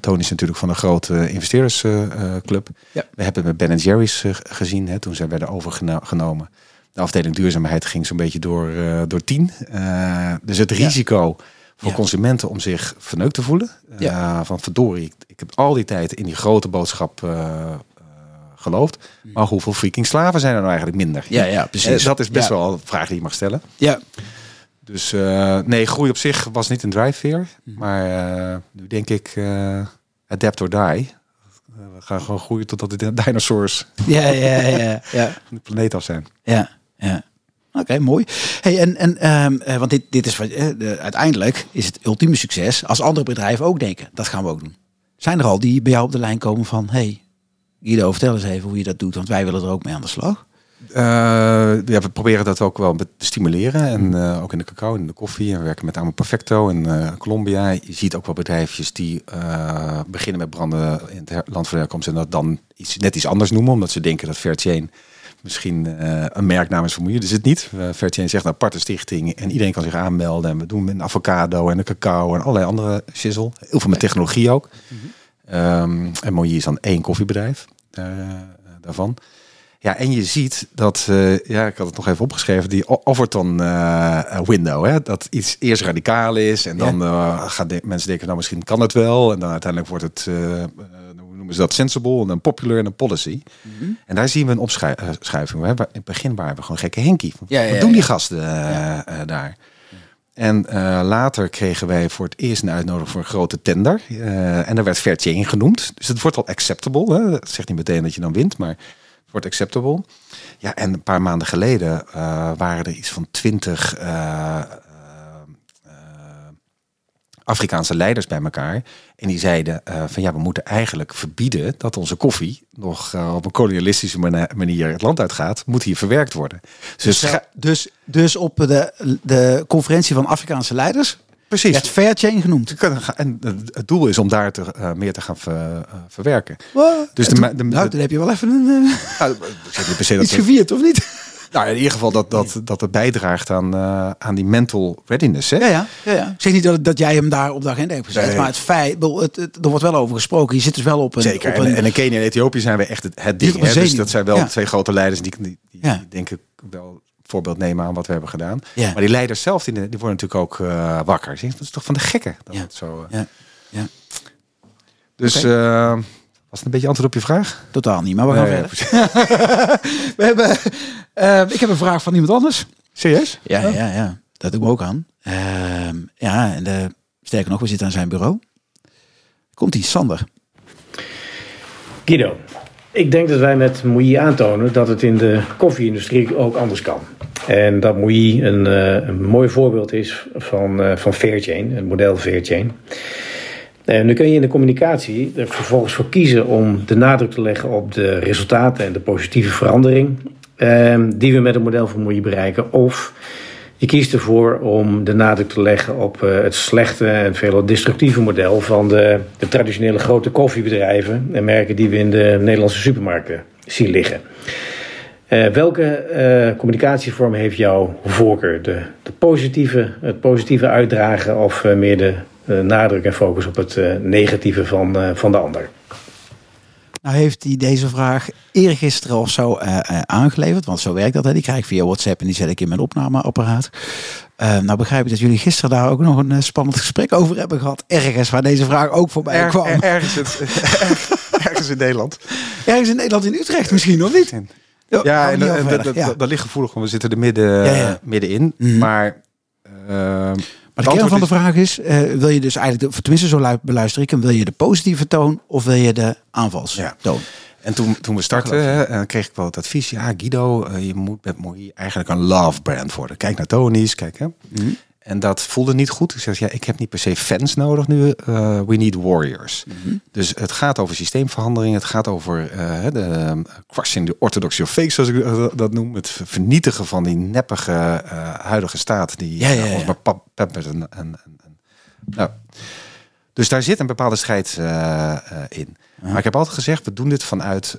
Tony is natuurlijk van een grote investeerdersclub. Ja. We hebben het met Ben Jerry's gezien hè, toen zij werden overgenomen. De afdeling duurzaamheid ging zo'n beetje door, eh, door tien. Eh, dus het risico voor Ja. consumenten om zich verneukt te voelen. eh, van verdorie, ik, ik heb al die tijd in die grote boodschap geloofd. Maar hoeveel freaking slaven zijn er nou eigenlijk minder? Ja, ja, precies. Dat is best Ja. wel een vraag die je mag stellen. Ja, Dus nee, groei op zich was niet een drijfveer. Mhm. Maar nu denk ik, adapt or die. We gaan gewoon groeien totdat de dinosaurs ja, ja, ja, ja. de planeet af zijn. Ja, ja. Oké, mooi. Hey, en, en, ehm, eh, want dit, dit is de, uiteindelijk is het ultieme succes als andere bedrijven ook denken. Dat gaan we ook doen. Zijn er al die bij jou op de lijn komen van, hey, Guido, vertel eens even hoe je dat doet, want wij willen er ook mee aan de slag. Eh, ja, we proberen dat ook wel te stimuleren. En eh, ook in de cacao en in de koffie. En we werken met Amo Perfecto in eh, Colombia. Je ziet ook wel bedrijfjes die beginnen met branden in het land van herkomst. En dat dan iets, net iets anders noemen. Omdat ze denken dat Fairchain misschien eh, een merknaam is voor milieu. Dus het niet. Uh, Fairchain zegt een aparte stichting. En iedereen kan zich aanmelden. En we doen met een avocado en een cacao en allerlei andere shizzle. Heel veel met technologie ook. Ehm, en Moji is dan één koffiebedrijf daar, eh, daarvan. Ja, en je ziet dat, eh, ja, ik had het nog even opgeschreven, die Overton eh, window, hè, dat iets eerst radicaal is en dan eh, gaan de, mensen denken, nou misschien kan het wel, en dan uiteindelijk wordt het, eh, eh, noemen ze dat, sensible en dan popular en een policy. En daar zien we een opschuiving. We hebben, in het begin waren we gewoon gekke Henkie. Ja, ja, Wat doen die gasten eh, eh, daar? En eh, later kregen wij voor het eerst een uitnodiging voor een grote tender. En daar werd Fairchain genoemd. Dus het wordt al acceptable. Hè? Dat zegt niet meteen dat je dan wint, maar het wordt acceptable. Ja, en een paar maanden geleden waren er iets van twintig Afrikaanse leiders bij elkaar. En die zeiden eh, van ja, we moeten eigenlijk verbieden dat onze koffie nog eh, op een kolonialistische mani- manier het land uitgaat. Moet hier verwerkt worden. Dus, Dus, dus, dus op de, de conferentie van Afrikaanse leiders precies. werd Fairchain genoemd. Ze kunnen gaan- En het- het doel is om daar te, eh, meer te gaan ver- verwerken. Wow. Dus de de- nou, de- dan heb je wel even een, Nou, se dat iets gevierd, of niet? Nou, in ieder geval dat, dat, dat het bijdraagt aan, eh, aan die mental readiness. Hè? Ja, ja, ja, ja. Ik zeg niet dat, dat jij hem daar op de agenda hebt gezet, Nee. maar het feit, het, het- er wordt wel over gesproken. Je zit dus wel op een... Zeker. Op En, een en in Kenia en Ethiopië zijn we echt het, het ding. Hè? Dus dat zijn wel Ja. twee grote leiders die, die, die, denk ik wel voorbeeld nemen aan wat we hebben gedaan. Ja. Maar die leiders zelf, die, die worden natuurlijk ook eh, wakker. Dat is toch van de gekken. Dat zo, eh, Ja, ja. Dus Oké. Eh, was het een beetje antwoord op je vraag? Totaal niet, maar we gaan Nee, verder. we hebben, eh, ik heb een vraag van iemand anders. Serieus? Ja, ja, ja. Dat doen we ook aan. Ehm, ja, en de, sterker nog, we zitten aan zijn bureau. Komt ie, Sander. Guido, ik denk dat wij met Mouilly aantonen dat het in de koffie-industrie ook anders kan. En dat Mouilly een, eh, een mooi voorbeeld is van, eh van Fairchain, het model Fairchain. En nu kun je in de communicatie er vervolgens voor kiezen om de nadruk te leggen op de resultaten en de positieve verandering eh, die we met het model van Mouilly bereiken. Of je kiest ervoor om de nadruk te leggen op eh, het slechte en veelal destructieve model van de, de traditionele grote koffiebedrijven en merken die we in de Nederlandse supermarkten zien liggen. Eh, welke eh, communicatievorm heeft jouw voorkeur? De, de positieve, het positieve uitdragen of eh, meer de eh, nadruk en focus op het eh, negatieve van, eh, van de ander? Nou heeft hij deze vraag eergisteren of zo eh, eh, aangeleverd. Want zo werkt dat. Hè. Die krijg ik via WhatsApp en die zet ik in mijn opnameapparaat. Eh, nou begrijp ik dat jullie gisteren daar ook nog een eh, spannend gesprek over hebben gehad. Ergens waar deze vraag ook voorbij Er- kwam. er- ergens, het, ergens in Nederland. Ergens in Nederland, in Utrecht misschien, of niet? Ja, en, dat, verder. dat, Ja. dat, dat ligt gevoelig, want we zitten er midden, Ja, ja. middenin. Mhm. Maar, ehm, Maar de kern van de vraag is, eh, wil je dus eigenlijk, de, tenminste zo lu- beluister ik hem, wil je de positieve toon of wil je de aanvalstoon? En toen, toen we startten, en kreeg ik wel het advies. Ja, Guido, eh, je moet met Mooi eigenlijk een love brand worden. Kijk naar Tony's, kijk hè. Mhm. En dat voelde niet goed. Ik zeg, ja, ik heb niet per se fans nodig nu. eh, we need warriors. Mhm. Dus het gaat over systeemverandering. Het gaat over eh, de eh, crushing the orthodoxy of fake, zoals ik dat noem. Het vernietigen van die neppige eh, huidige staat. Die Ja, ja, ons ja. maar pap, en, en, en, nou, dus daar zit een bepaalde strijd in. Maar ik heb altijd gezegd, we doen dit vanuit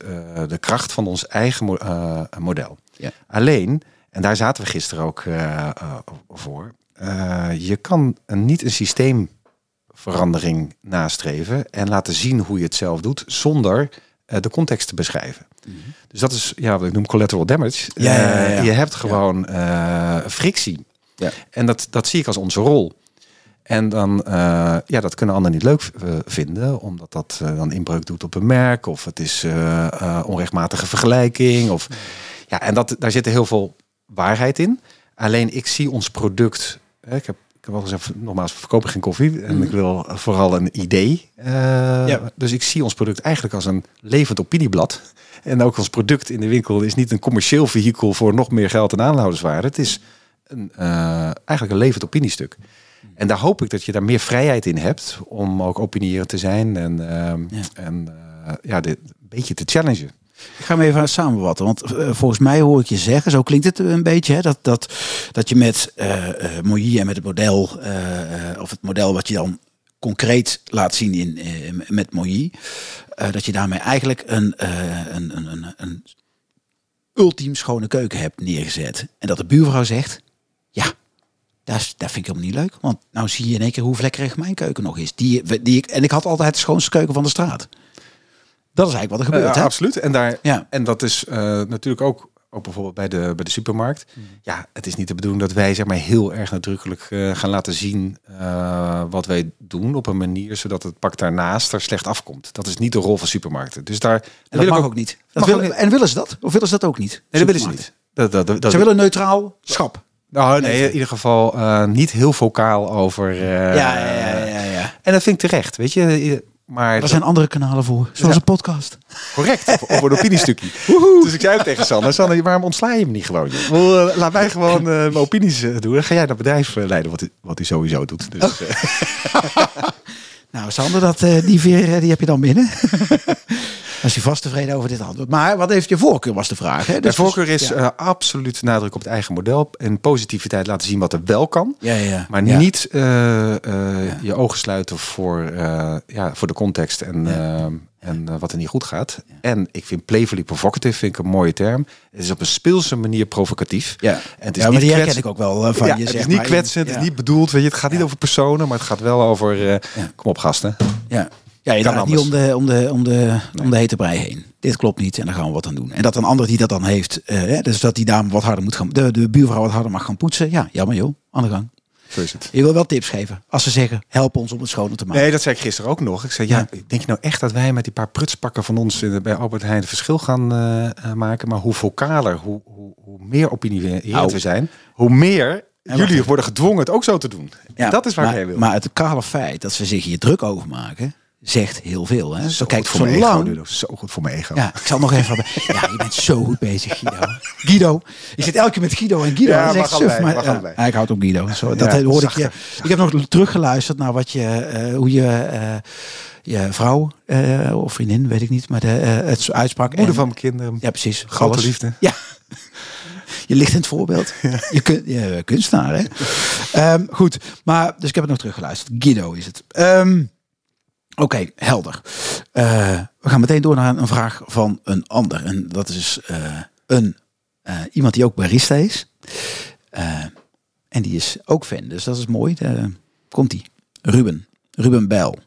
de kracht van ons eigen mo- model. Ja. Alleen, en daar zaten we gisteren ook voor, eh, je kan een, niet een systeemverandering nastreven en laten zien hoe je het zelf doet zonder eh, de context te beschrijven. Dus dat is ja, wat ik noem collateral damage. Ja, ja, ja, ja. Eh, je hebt gewoon frictie. Ja. En dat, dat zie ik als onze rol. En dan, ja, dat kunnen anderen niet leuk vinden, omdat dat dan inbreuk doet op een merk, of het is onrechtmatige vergelijking. Of, ja, en dat, daar zit heel veel waarheid in. Alleen ik zie ons product. Hè, ik heb, ik heb al gezegd, nogmaals, we verkopen geen koffie. En ik wil vooral een idee. eh, Ja. Dus ik zie ons product eigenlijk als een levend opinieblad. En ook ons product in de winkel is niet een commercieel vehikel voor nog meer geld en aanhouderswaarde. Het is een, eh, eigenlijk een levend opiniestuk. En daar hoop ik dat je daar meer vrijheid in hebt om ook opinierend te zijn en, ehm, Ja. en eh, ja, dit een beetje te challengen. Ik ga hem even samenvatten, want eh, volgens mij hoor ik je zeggen, zo klinkt het een beetje, hè, dat, dat, dat je met Moïse en met het model, of het model wat je dan concreet laat zien in, met Moïse, eh, dat je daarmee eigenlijk een, een, een, een, een ultiem schone keuken hebt neergezet. En dat de buurvrouw zegt, ja, dat, dat vind ik helemaal niet leuk, want nou zie je in één keer hoe vlekkerig mijn keuken nog is. Die, die en ik had altijd de schoonste keuken van de straat. Dat is eigenlijk wat er gebeurt, Eh, hè? absoluut. En, daar, Ja. en dat is eh, natuurlijk ook, ook bijvoorbeeld bij de, bij de supermarkt. Ja, het is niet de bedoeling dat wij zeg maar, heel erg nadrukkelijk eh, gaan laten zien wat wij doen op een manier zodat het pak daarnaast er slecht afkomt. Dat is niet de rol van supermarkten. Dus daar En wil dat ik mag ook ook niet. Dat ook. En willen ze dat? Of willen ze dat ook niet? Nee, dat willen ze niet. Dat, dat, Ze willen neutraal schap. nou, nee, in ieder geval niet heel vocaal over. ja, ja, ja, ja, ja. En dat vind ik terecht, weet je. Maar Er zijn andere kanalen voor, zoals Ja. een podcast. correct, of, of een opiniestukje. dus ik zei ook tegen Sander, Sander, waarom ontsla je hem niet gewoon? joh? Eh, laat mij gewoon eh, mijn opinies eh, doen. Dan ga jij dat bedrijf leiden, wat, hij- wat hij sowieso doet. Dus, eh, Nou, Sander, dat, die veer die heb je dan binnen. Als je vast tevreden over dit antwoord. Maar wat heeft je voorkeur, was de vraag. Hè? de Dus- voorkeur is Ja, eh, absoluut nadruk op het eigen model. En positiviteit laten zien wat er wel kan. ja, ja. Maar niet eh, eh, je ogen sluiten voor, ja, voor de context en, en wat er niet goed gaat. En ik vind playfully provocative vind ik een mooie term. Het is op een speelse manier provocatief. Ja, En het is maar niet die herken ik ook wel van je. het is niet kwetsend, het is niet bedoeld. Weet je, het gaat niet over personen, maar het gaat wel over. Kom op, gasten. Ja. Ja, je draait niet om de, om, de, om, de, om de hete brei heen. Dit klopt niet en daar gaan we wat aan doen. En dat een ander die dat dan heeft, eh, dus dat die dame wat harder moet gaan, de, de buurvrouw wat harder mag gaan poetsen. Ja, jammer joh, aan de gang. Zo is het. Je wil wel tips geven. Als ze zeggen, help ons om het schoner te maken. Nee, dat zei ik gisteren ook nog. Ik zei, ja, Ja. denk je nou echt dat wij met die paar prutspakken van ons bij Albert Heijn het verschil gaan eh, eh, maken? Maar hoe vocaler, hoe, hoe, hoe meer opinieerend Nou. we zijn, hoe meer jullie worden gedwongen het ook zo te doen. Ja, dat is waar maar, wil. Maar het kale feit dat ze zich hier druk over maken, zegt heel veel. Hè? Zo, kijk, goed voor mijn zolang... ego, Ludo. Zo goed voor mijn ego. Ja, ik zal nog even... ja, je bent zo goed bezig, Guido. Guido. Je zit elke keer met Guido en Guido. Ja, allebei, suf, maar, ja, ja, ik houd op Guido. Zo, dat Ja, hoorde ik je. Ik heb nog teruggeluisterd naar wat je, eh, hoe je, eh, je vrouw eh, of vriendin, weet ik niet, maar de, het uitsprak. Moeder En- van mijn kinderen. Ja, precies. Grote liefde. Ja. Je ligt in het voorbeeld. Je kunt je kunstenaar, hè? Ehm, goed, maar dus ik heb het nog teruggeluisterd. Guido is het. Ehm, Oké, helder. Eh, we gaan meteen door naar een vraag van een ander. En dat is eh, een, eh, iemand die ook barista is. En die is ook fan, dus dat is mooi. Eh, Komt-ie. Ruben. Ruben Bijl.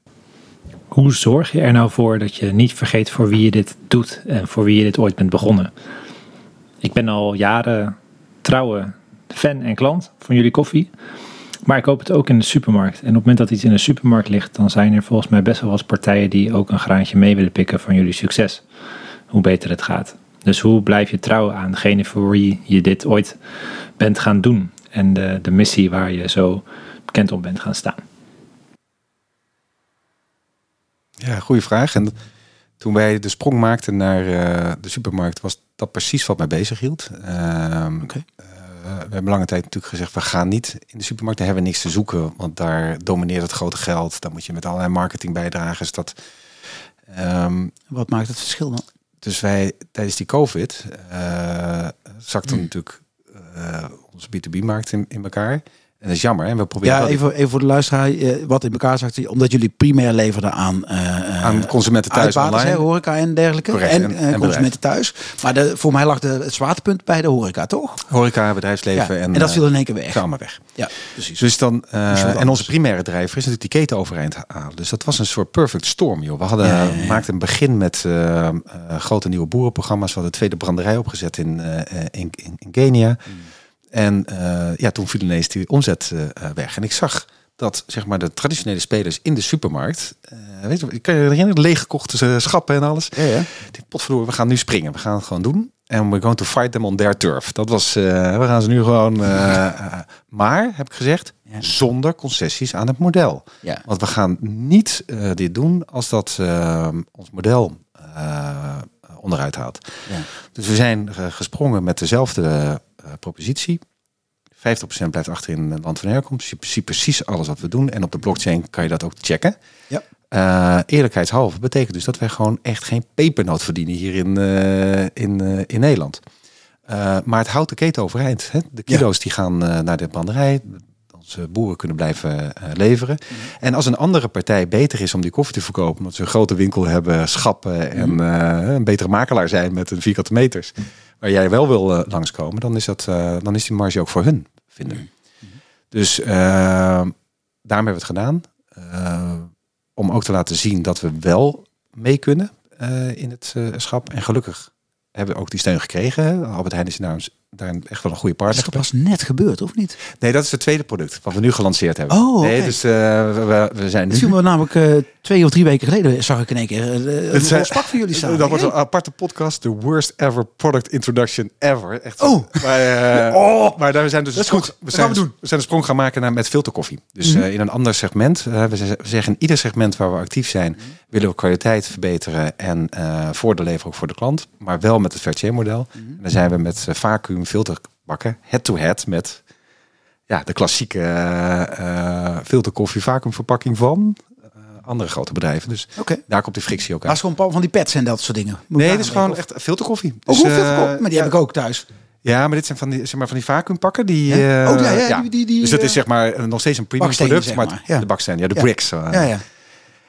Hoe zorg je er nou voor dat je niet vergeet voor wie je dit doet en voor wie je dit ooit bent begonnen? Ik ben al jaren trouwe fan en klant van jullie koffie. Maar ik koop het ook in de supermarkt. En op het moment dat iets in de supermarkt ligt, dan zijn er volgens mij best wel wat partijen die ook een graantje mee willen pikken van jullie succes. Hoe beter het gaat. Dus hoe blijf je trouw aan degene voor wie je dit ooit bent gaan doen? En de, de missie waar je zo bekend om bent gaan staan. Ja, goede vraag. En toen wij de sprong maakten naar eh, de supermarkt, was dat precies wat mij bezig hield. Ehm, Oké. eh, we hebben lange tijd natuurlijk gezegd, we gaan niet in de supermarkt. Daar hebben we niks te zoeken, want daar domineert het grote geld. Dan moet je met allerlei marketingbijdragers dat... ehm, Wat maakt het verschil dan? dus wij tijdens die COVID uh, zakte Hmm. natuurlijk eh, onze B2B-markt in, in elkaar. En dat is jammer. En we proberen Ja, even, even voor de luisteraar. eh, wat in elkaar zakt, omdat jullie primair leverden aan, eh, aan consumenten thuis uitbaters, hè, online. horeca en dergelijke. Correct, en en- eh, en consumenten thuis. Maar de, voor mij lag de, het zwaartepunt bij de horeca, toch? Horeca, bedrijfsleven. Ja, en, en, dat viel in één keer weg. Ja, precies. Dus dan, wat en onze primaire drijver is natuurlijk die keten overeind halen. Dus dat was een soort perfect storm, joh. We hadden Ja, maakten een begin met grote nieuwe boerenprogramma's. We hadden de tweede branderij opgezet in, in, in, in Kenia. Mm. En eh, ja, toen viel ineens die omzet eh, weg. En ik zag dat zeg maar de traditionele spelers in de supermarkt, eh, weet je, ik kan je herinneren, leeggekochte schappen en alles. Ja, ja. Die potverdorie, we gaan nu springen. We gaan het gewoon doen. En we're going to fight them on their turf. Dat was, we gaan ze nu gewoon. maar, heb ik gezegd, Ja. zonder concessies aan het model. Ja. Want we gaan niet dit doen als dat eh, ons model onderuit haalt. Ja. Dus we zijn gesprongen met dezelfde propositie. 50% blijft achter in het land van herkomst. Je ziet precies alles wat we doen. En op de blockchain kan je dat ook checken. Ja. Eh, eerlijkheidshalve betekent dus dat wij gewoon echt geen pepernoot verdienen hier in, eh, in, eh, in Nederland. Eh, maar het houdt de keten overeind. Hè? De kilo's die gaan eh, naar de branderij. Onze boeren kunnen blijven eh, leveren. En als een andere partij beter is om die koffie te verkopen, omdat ze een grote winkel hebben, schappen en eh, een betere makelaar zijn met een vierkante meters, waar jij wel wil eh, langskomen, dan is, dat, eh, dan is die marge ook voor hun, vinden we. Dus eh, daarom hebben we het gedaan. Om ook te laten zien dat we wel mee kunnen in het schap. En gelukkig hebben we ook die steun gekregen. Albert Heijn is daar, daar echt wel een goede partner. dat pas net gebeurd, of niet? Nee, dat is het tweede product wat we nu gelanceerd hebben. Oh, nee, dus we, we- we zijn nu. viel me namelijk twee of drie weken geleden, zag ik in één keer uh, een Het zijn- spak van jullie staan. Dat wordt een aparte podcast. The worst ever product introduction ever. Echt. Oh. Maar, eh, Oh. maar daar zijn dus Dat is goed. We zijn, gaan we doen. we zijn een sprong gaan maken naar, met filterkoffie. Dus Mhm. eh, in een ander segment. eh, we ze- we zeggen in ieder segment waar we actief zijn, Mhm. willen we kwaliteit verbeteren en eh voordeel leveren ook voor de klant. Maar wel met het Fairtrade model. En dan zijn we met eh, vacuüm filterbakken head-to-head met ja, de klassieke eh, eh, filterkoffie vacuümverpakking van eh, andere grote bedrijven. Dus daar komt die frictie ook Maar uit. het is gewoon van die pets en dat soort dingen. Moet Nee, dit is gewoon echt filterkoffie. of- Dus, Oh, hoeveel eh? Maar die ja, heb ik ook thuis. Ja, maar dit zijn van die, zeg maar, van die vacuümpakken. Die, Ja? eh, Oh, ja, ja, die- die- die, dus eh, is zeg maar eh, nog steeds een premium product. zeg Maar, maar, ja. de baksteen, ja, de bricks. eh. Ja, ja.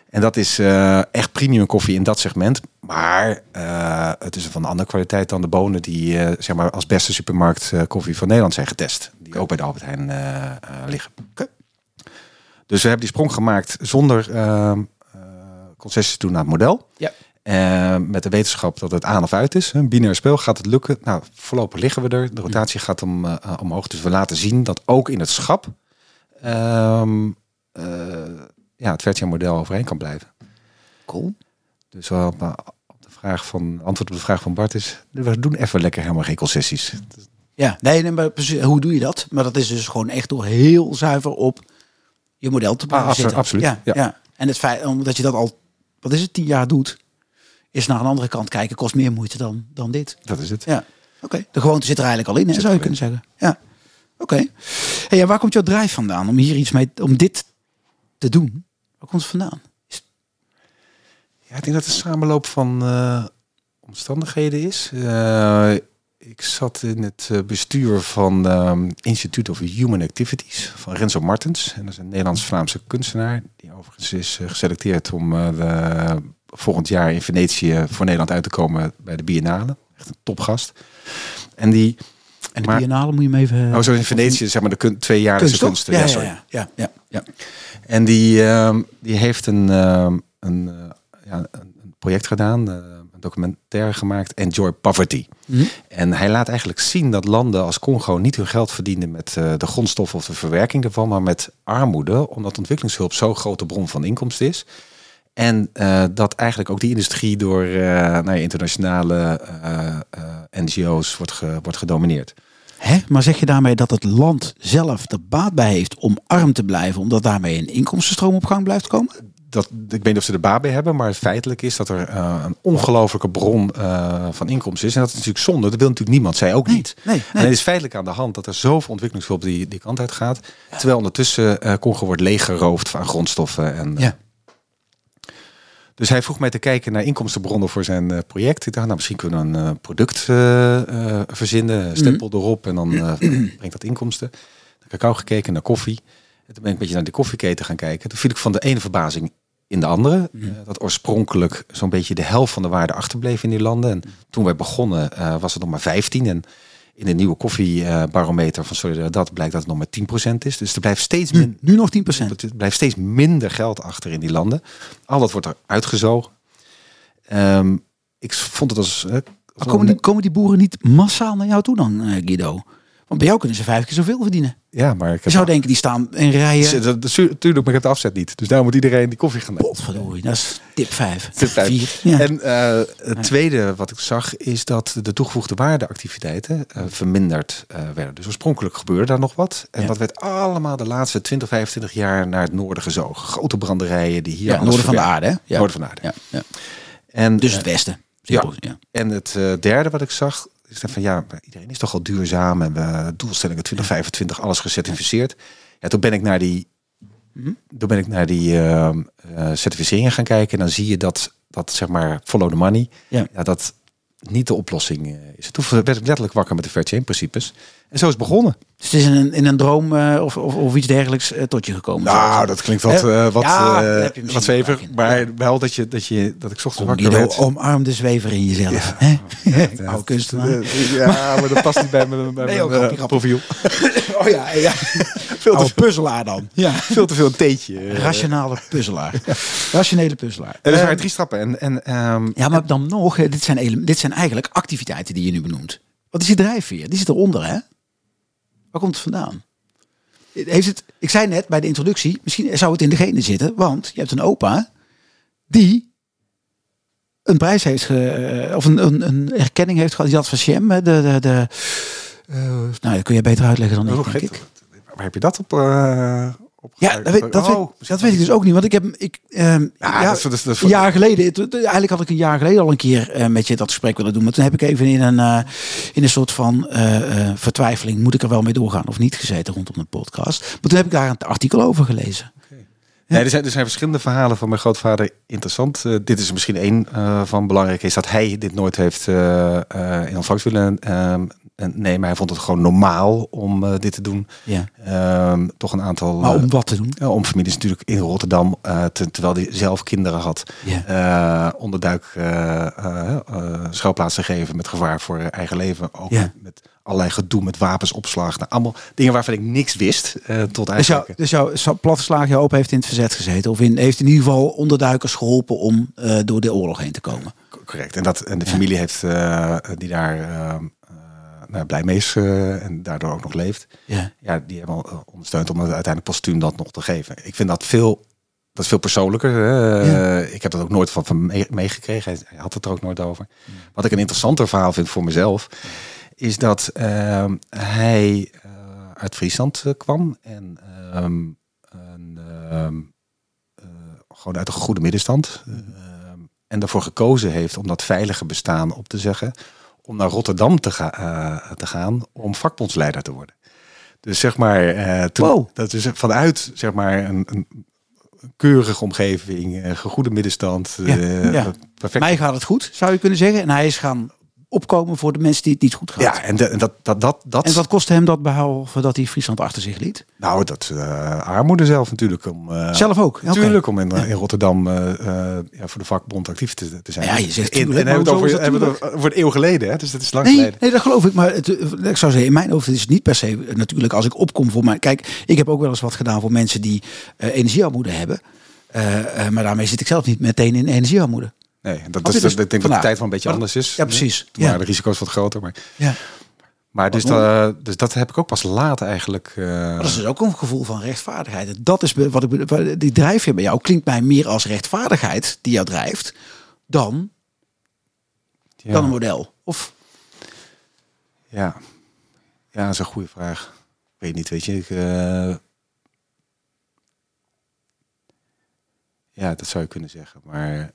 En dat is eh, echt premium koffie in dat segment. Maar eh, het is van andere kwaliteit dan de bonen die eh, zeg maar als beste supermarkt eh, koffie van Nederland zijn getest. Die ook bij de Albert Heijn eh, eh, liggen. Dus we hebben die sprong gemaakt zonder eh, eh, concessies te doen naar het model. Ja. Eh, met de wetenschap dat het aan of uit is. Een binair spel. Gaat het lukken? Nou, voorlopig liggen we er. De rotatie gaat om, eh, omhoog. Dus we laten zien dat ook in het schap ehm, eh, ja, het Vertje model overeen kan blijven. Cool. Dus op, op de vraag van, antwoord op de vraag van Bart is, we doen even lekker helemaal geen concessies. Ja, nee, nee maar precies, hoe doe je dat? Maar dat is dus gewoon echt door heel zuiver op je model te blijven Ah, absolu- zitten. absoluut, Ja, ja. ja. En het feit, omdat je dat al, wat is het, tien jaar doet, is naar een andere kant kijken, kost meer moeite dan, dan dit. Dat is het. Ja, oké. De gewoonte zit er eigenlijk al in, hè, Zit zou je kunnen zeggen. Ja, oké. Hey, en waar komt jouw drijf vandaan om hier iets mee, om dit te doen? Waar komt het vandaan? Ja, ik denk dat het een samenloop van eh, omstandigheden is. Eh, ik zat in het eh, bestuur van ehm Institute of Human Activities van Renzo Martens. En dat is een Nederlands-Vlaamse kunstenaar. Die overigens is eh, geselecteerd om eh, de, volgend jaar in Venetië voor Nederland uit te komen bij de Biennale. Echt een topgast. En die, En de Maar- biennale moet je hem even... oh zo in Venetië, zeg maar de kun, tweejaarlijkse kunst, toch? kunsten. Ja, Ja, sorry. ja, ja, ja, ja. En die, ehm, die heeft een, ehm, een, ja, een project gedaan, documentaire gemaakt, Enjoy Poverty. Mhm. En hij laat eigenlijk zien dat landen als Congo niet hun geld verdienen met eh, de grondstof of de verwerking ervan, maar met armoede, omdat ontwikkelingshulp zo'n grote bron van inkomsten is. En eh, dat eigenlijk ook die industrie door eh, nou ja, internationale NGO's wordt, ge- wordt gedomineerd. Hè? Maar zeg je daarmee dat het land zelf er baat bij heeft om arm te blijven, omdat daarmee een inkomstenstroom op gang blijft komen? Dat, ik weet niet of ze er baat bij hebben, maar feitelijk is dat er eh, een ongelofelijke bron eh, van inkomsten is. En dat is natuurlijk zonde. Dat wil natuurlijk niemand. Zij ook niet. Nee, En het is feitelijk aan de hand dat er zoveel ontwikkelingshulp die, die kant uit gaat. Terwijl ondertussen eh Congo wordt leeggeroofd van grondstoffen. En, Ja. Dus hij vroeg mij te kijken naar inkomstenbronnen voor zijn project. Ik dacht, nou, misschien kunnen we een product verzinnen, stempel erop en dan brengt dat inkomsten. Naar cacao gekeken, naar koffie. En toen ben ik een beetje naar de koffieketen gaan kijken. Toen viel ik van de ene verbazing in de andere. Eh, dat oorspronkelijk zo'n beetje de helft van de waarde achterbleef in die landen. En toen wij begonnen eh, was het nog maar 15. En in de nieuwe koffiebarometer van Solidaridad blijkt dat het nog maar 10% is. Dus er blijft steeds Nu, nu nog 10%. Er blijft steeds minder geld achter in die landen. Al dat wordt er uitgezogen. Ehm, ik vond het als... eh, komen die, komen die boeren niet massaal naar jou toe dan, Guido? Want bij jou kunnen ze vijf keer zoveel verdienen. Ja, maar ik heb... zou denken, die staan in rijen. Dat- dat- Tuurlijk, maar ik heb de afzet niet. Dus daar moet iedereen die koffie gaan nemen. Potverdorie, dat is tip 5. Tip vijf. Vier. Ja. En eh, het tweede wat ik zag is dat de toegevoegde waardeactiviteiten eh, verminderd eh, werden. Dus oorspronkelijk gebeurde daar nog wat. En Ja. dat werd allemaal de laatste 20, 25 jaar naar het noorden gezogen. Grote branderijen die hier ja, noorden van de aarde. Hè? Ja. Noorden van de aarde. Ja, ja. En, Dus het westen. ja. En het derde wat ik zag, is dat van ja, iedereen is toch al duurzaam en we doelstellingen 2025, alles gecertificeerd. Ja, toen ben ik naar die, Mhm. toen ben ik naar die eh, certificeringen gaan kijken en dan zie je dat, dat zeg maar follow the money, Ja. ja, dat niet de oplossing eh, is. En Toen werd ik letterlijk wakker met de fair chain principes. En zo is het begonnen. Dus het is in een, in een droom eh, of, of, of iets dergelijks eh, tot je gekomen. Nou, dat klinkt wat, eh, wat, Ja, wat zweverig, in. maar wel dat, je, dat, je, dat ik ochtends Om, wakker werd. omarm de zwever in jezelf. hè? Ja, kunstenaar. Ja, maar dat past niet bij mijn, bij Nee, mijn profiel. Oh ja, ja. Veel te, Oude puzzelaar dan. Ja. veel te veel theetje. eh. Rationale puzzelaar. Rationele puzzelaar. En er Eh, waren drie stappen. En, en ehm, Ja, maar dan nog, dit zijn, dit zijn eigenlijk activiteiten die je nu benoemt. Wat is die drijfveer? Die zit eronder, hè? Waar komt het vandaan? Heeft het, ik zei net bij de introductie, misschien zou het in de genen zitten, want je hebt een opa die een prijs heeft, ge, eh, of een, een, een erkenning heeft gehad, die had van Shem, de, de, de eh, nou, dat kun je beter uitleggen dan ik, hoe denk ik. Waar heb je dat op? eh op Ja, dat weet, dat, weet, Oh, dat weet ik dus ook niet. Want ik heb, ik, ehm, Ja, ja, dat een jaar geleden, het- eigenlijk had ik een jaar geleden al een keer eh, met je dat gesprek willen doen. Maar toen heb ik even in een, eh, in een soort van vertwijfeling, moet ik er wel mee doorgaan of niet, gezeten rondom de podcast. Maar toen heb ik daar een artikel over gelezen. Nee, er, zijn, er zijn verschillende verhalen van mijn grootvader interessant. Dit is er misschien één van belangrijk. Is dat hij dit nooit heeft in ontvangst willen en nemen. Hij vond het gewoon normaal om eh, dit te doen. Ja. Ehm, toch een aantal... Maar eh, om wat te doen? ja, om families natuurlijk in Rotterdam, eh, te- terwijl hij zelf kinderen had, Ja. eh, onderduik eh eh, eh, schuilplaats te geven met gevaar voor eigen leven. Ook Ja. met allerlei gedoe met wapensopslag. Nou, allemaal dingen waarvan ik niks wist eh, tot Dus, jou, eigenlijk. dus jouw jouw opa heeft in het verzet gezeten. Of in, heeft in ieder geval onderduikers geholpen om eh, door de oorlog heen te komen. Correct. En, dat, en de familie heeft, eh, die daar, ehm, eh, nou, blij mee is eh, en daardoor ook nog leeft. Ja. Ja, die hebben al ondersteund om het uiteindelijk postuum dat nog te geven. Ik vind dat veel, dat is veel persoonlijker. Ja. Ik heb dat ook nooit van, van mee- meegekregen. Hij, had het er ook nooit over. Wat ik een interessanter verhaal vind voor mezelf, is dat ehm, hij eh, uit Friesland eh, kwam en ehm, een, ehm, eh, gewoon uit een goede middenstand. Ehm, en daarvoor gekozen heeft om dat veilige bestaan op te zeggen. Om naar Rotterdam te, ga, eh, te gaan om vakbondsleider te worden. Dus zeg maar, toen, Wow. dat is vanuit zeg maar een, een keurige omgeving, een goede middenstand. Ja, eh, ja. Perfect. Mij gaat het goed, zou je kunnen zeggen. En hij is gaan opkomen voor de mensen die het niet goed gaat. Ja, en, de- en dat, dat, dat, dat, En wat kostte hem dat behalve dat hij Friesland achter zich liet? nou, dat uh, armoede zelf natuurlijk. Om, eh, Zelf ook? Natuurlijk, om in, in Rotterdam eh, ja, voor de vakbond actief te, te zijn. Ja, je zegt in, en hebben we het over, hebben het over een eeuw geleden, hè? dus dat is lang Nee, geleden. nee, dat geloof ik. Maar het, ik zou zeggen, in mijn hoofd is het niet per se natuurlijk als ik opkom voor mij. Kijk, ik heb ook wel eens wat gedaan voor mensen die energiearmoede hebben. Maar daarmee zit ik zelf niet meteen in energiearmoede. Nee, dat, is, dat, is ik denk dat de tijd wel een beetje Maar- anders is. Ja, precies. Ja. waren de risico's wat groter. Maar, Ja. maar dus, dat, dus dat heb ik ook pas later eigenlijk. eh, Maar dat is dus ook een gevoel van rechtvaardigheid. Dat is wat ik die drijfveer bij jou klinkt mij meer als rechtvaardigheid die jou drijft dan, ja, dan een model. Of ja. ja, dat is een goede vraag. Ik weet niet, weet je. Ik, eh, ja, dat zou je kunnen zeggen. Maar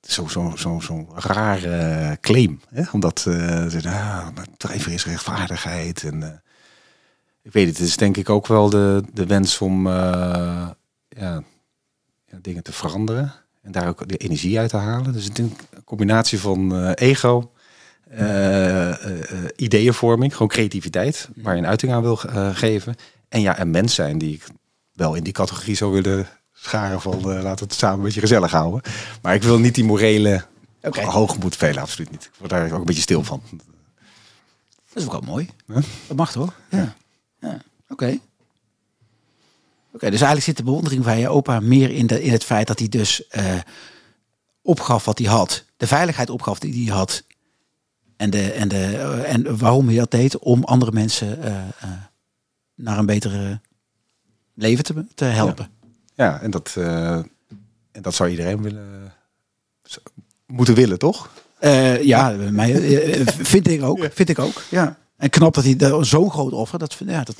zo'n zo, zo, zo rare claim. Hè? Omdat eh, ze ah, drijver is rechtvaardigheid. En, eh, ik weet het, het is denk ik ook wel de, de wens om eh, ja, ja, dingen te veranderen. En daar ook de energie uit te halen. Dus ik denk een combinatie van eh, ego, eh, eh, eh, ideeënvorming, gewoon creativiteit, waar je een uiting aan wil eh, geven. En ja, een mens zijn die ik wel in die categorie zou willen scharen van eh, laten we het samen een beetje gezellig houden. Maar ik wil niet die morele Oké. hoogmoed velen, absoluut niet. Ik word daar ook een beetje stil van. dat is ook wel mooi. Huh? Dat mag toch? Ja. ja. Oké. Oké, dus eigenlijk zit de bewondering van je opa meer in, de, in het feit dat hij dus eh, opgaf wat hij had. De veiligheid opgaf die hij had. En, de, en, de, eh, en waarom hij dat deed om andere mensen naar een betere leven te, te helpen. Ja, en dat, eh, en dat zou iedereen willen, moeten willen, toch? Eh, ja, mij, vind ik ook. Vind ik ook. Ja. En knap dat hij zo'n groot offer. Dat, vind- ja, dat,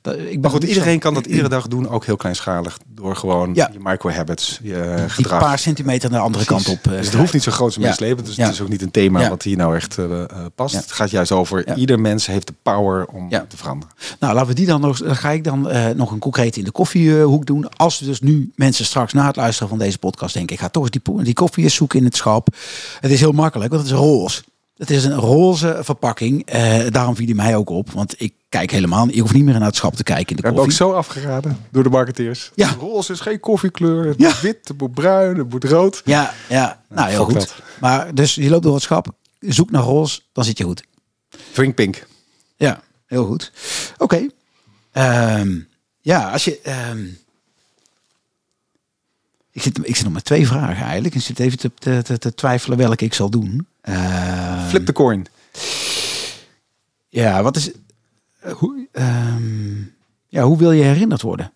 dat, ik Maar goed, iedereen zo- kan dat iedere dag doen, ook heel kleinschalig. Door gewoon Ja. je micro-habits, je die gedrag. paar centimeter naar de andere Precies. kant op. eh, dus het hoeft niet zo groot zijn Ja. Dus Ja. het is ook niet een thema wat hier nou echt eh, eh, past. Het gaat juist over ieder mens heeft de power om te veranderen. Nou, laten we die dan nog. Dan ga ik dan nog een concreet in de koffiehoek doen. Als we dus nu mensen straks na het luisteren van deze podcast denken, ik ga toch eens die, die koffie eens zoeken in het schap. Het is heel makkelijk, want het is roze. Het is een roze verpakking. Eh, daarom viel die mij ook op, want ik kijk helemaal. niet- Ik hoef niet meer naar het schap te kijken in de We hebben ook koffie. zo afgeraden door de marketeers. Ja. Roze is geen koffiekleur. Het Ja. moet wit, het moet bruin, het moet rood. Ja, ja. Nou, heel fuck goed. dat. Maar dus je loopt door het schap, zoek naar roze, dan zit je goed. Drink pink. Ja, heel goed. Oké. Ehm, ja, als je. ehm, ik, zit, ik zit nog met twee vragen eigenlijk. Ik zit even te, te, te, twijfelen welke ik zal doen. Ehm, Flip de coin. Ja, wat is. eh, hoe, ehm, ja, hoe wil je herinnerd worden?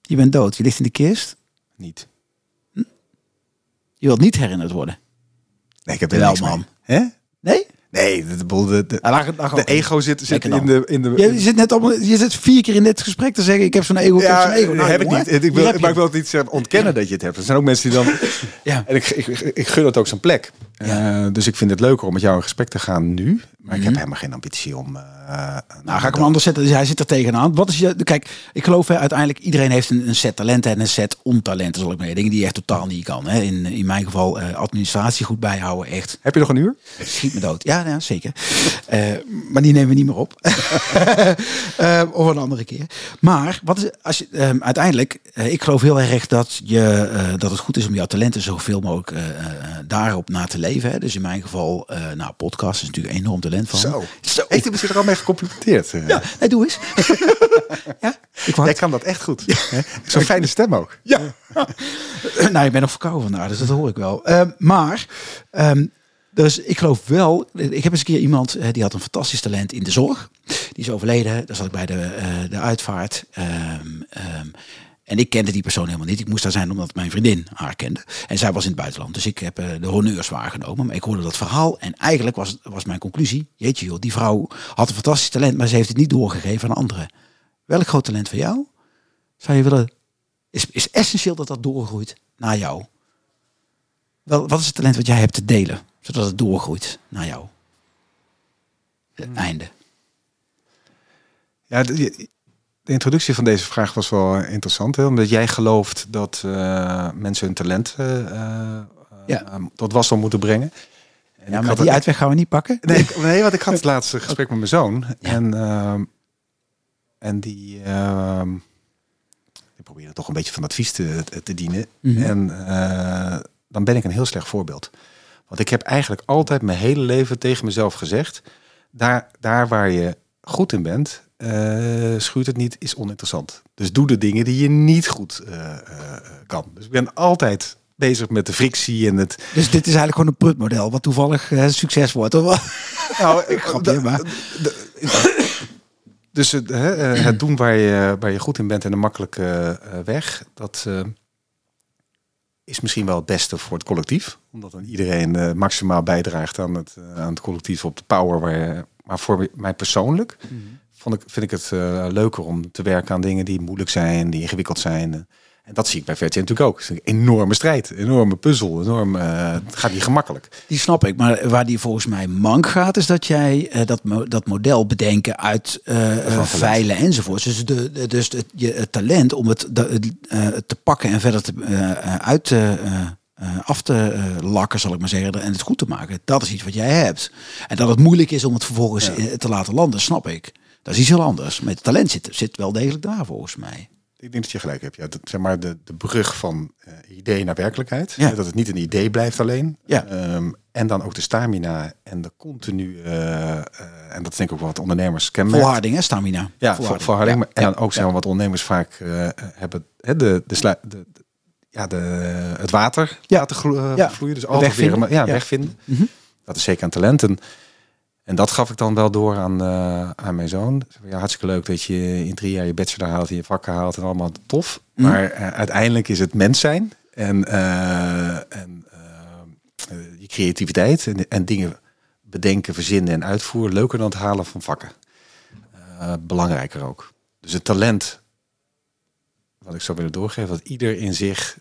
Je bent dood, je ligt in de kist. Niet. Je wilt niet herinnerd worden. Nee, ik heb er Wel, man. Hè? Nee? Nee, de, de, de, de, ego zit, zit in de... In de Je zit net allemaal, je zit vier keer in dit gesprek te zeggen: ik heb zo'n ego. ik heb Ja, zo'n ego. Nou, heb ik niet. Ik wil, maar ik wil het niet zeggen, ontkennen dat je het hebt. Er zijn ook mensen die dan... Ja. En ik, ik, ik, ik gun het ook zijn plek. Ja. Eh, dus ik vind het leuker om met jou in gesprek te gaan nu. Maar ik heb Mhm. helemaal geen ambitie om... eh, Nou, ga ik hem anders zetten. Dus hij zit er tegenaan. Wat is je. Kijk, ik geloof hè, uiteindelijk iedereen heeft een, een set talenten en een set ontalenten, zal ik maar. Dingen die je echt totaal niet kan. Hè. In, in mijn geval eh, administratie goed bijhouden, echt. Heb je nog een uur? Schiet me dood. Ja, ja zeker. Maar die nemen we niet meer op. Of een andere keer. Maar wat is, als je, ehm, uiteindelijk, ik geloof heel erg dat, je, dat het goed is om jouw talenten zoveel mogelijk daarop na te leven. Hè. Dus in mijn geval, eh nou, podcast is natuurlijk enorm talent van. Zo. Zo. Zich er al mee gecomplimenteerd? Eh, Ja, nee, doe eens. ja, ik. Jij kan dat echt goed. hè? Zo'n fijne stem ook. Ja. nou, je bent nog verkouden vandaag, dus dat hoor ik wel. Ehm, maar, ehm, Dus ik geloof wel, ik heb eens een keer iemand, eh, die had een fantastisch talent in de zorg. Die is overleden, daar zat ik bij de, de uitvaart. Ehm, en ik kende die persoon helemaal niet. Ik moest daar zijn omdat mijn vriendin haar kende. En zij was in het buitenland. Dus ik heb eh, de honneurs waargenomen. Maar ik hoorde dat verhaal. En eigenlijk was, was mijn conclusie. Jeetje joh, die vrouw had een fantastisch talent. Maar ze heeft het niet doorgegeven aan anderen. Welk groot talent van jou zou je willen... Is, is essentieel dat dat doorgroeit naar jou. Wel, wat is het talent wat jij hebt te delen? Zodat het doorgroeit naar jou. Het einde. Ja, de, introductie van deze vraag was wel interessant. Hè? Omdat jij gelooft dat eh, mensen hun talent eh, eh, Ja. eh, tot wasdom moeten brengen. En Ja, maar die het- uitweg gaan we niet pakken. Nee, ik- nee, want ik had het laatste gesprek met mijn zoon. Ja. En, ehm, en die, ehm die probeerde toch een beetje van advies te, te- dienen. Mhm. En eh, dan ben ik een heel slecht voorbeeld. Want ik heb eigenlijk altijd mijn hele leven tegen mezelf gezegd... daar, daar waar je goed in bent, eh schuurt het niet, is oninteressant. Dus doe de dingen die je niet goed eh, eh, kan. Dus ik ben altijd bezig met de frictie en het... Dus dit is eigenlijk gewoon een prutmodel. Wat toevallig succes wordt. Of wat? Nou, ik Grapje, maar- Dus het, het doen waar je, waar je goed in bent en een makkelijke weg, dat is misschien wel het beste voor het collectief. Omdat dan iedereen maximaal bijdraagt aan het, aan het collectief op de power. Waar je, maar voor mij persoonlijk vond ik, vind ik het eh, leuker om te werken aan dingen die moeilijk zijn, die ingewikkeld zijn. En dat zie ik bij Vertje natuurlijk ook. Het is een enorme strijd, een enorme puzzel, enorm, eh, het gaat niet gemakkelijk. Die snap ik. Maar waar die volgens mij mank gaat, is dat jij eh, dat, mo- dat model bedenken uit talent. veilen enzovoort. Dus, de, de- dus het, je, het talent om het de- te pakken en verder te, uit te, af te lakken, zal ik maar zeggen, en het goed te maken. Dat is iets wat jij hebt. En dat het moeilijk is om het vervolgens te laten landen, snap ik. Dat is iets heel anders. Met het talent zit, zit wel degelijk daar volgens mij. Ik denk dat je gelijk hebt. Ja, dat, zeg maar de, de brug van eh, idee naar werkelijkheid. Ja. Dat het niet een idee blijft alleen. Ja. Ehm, en dan ook de stamina en de continu. eh, eh, en dat is denk ik ook wat ondernemers kenmerkt. Volharding, hè, stamina. Ja, vol- volharding. maar- En dan ook zeg maar, wat ondernemers vaak hebben. Hè, de, de, slu- de, de- ja, de, het water Ja. laten glo- Ja. vloeien. Dus altijd weer ja, Ja. wegvinden. Mhm. Dat is zeker een talent. En, en dat gaf ik dan wel door aan, eh, aan mijn zoon. Ja, hartstikke leuk dat je in drie jaar je bachelor haalt, je vakken haalt en allemaal tof. Mhm. Maar eh, uiteindelijk is het mens zijn en, eh, en je creativiteit en, en dingen bedenken, verzinnen en uitvoeren leuker dan het halen van vakken. Belangrijker ook. Dus het talent, wat ik zou willen doorgeven, dat ieder in zich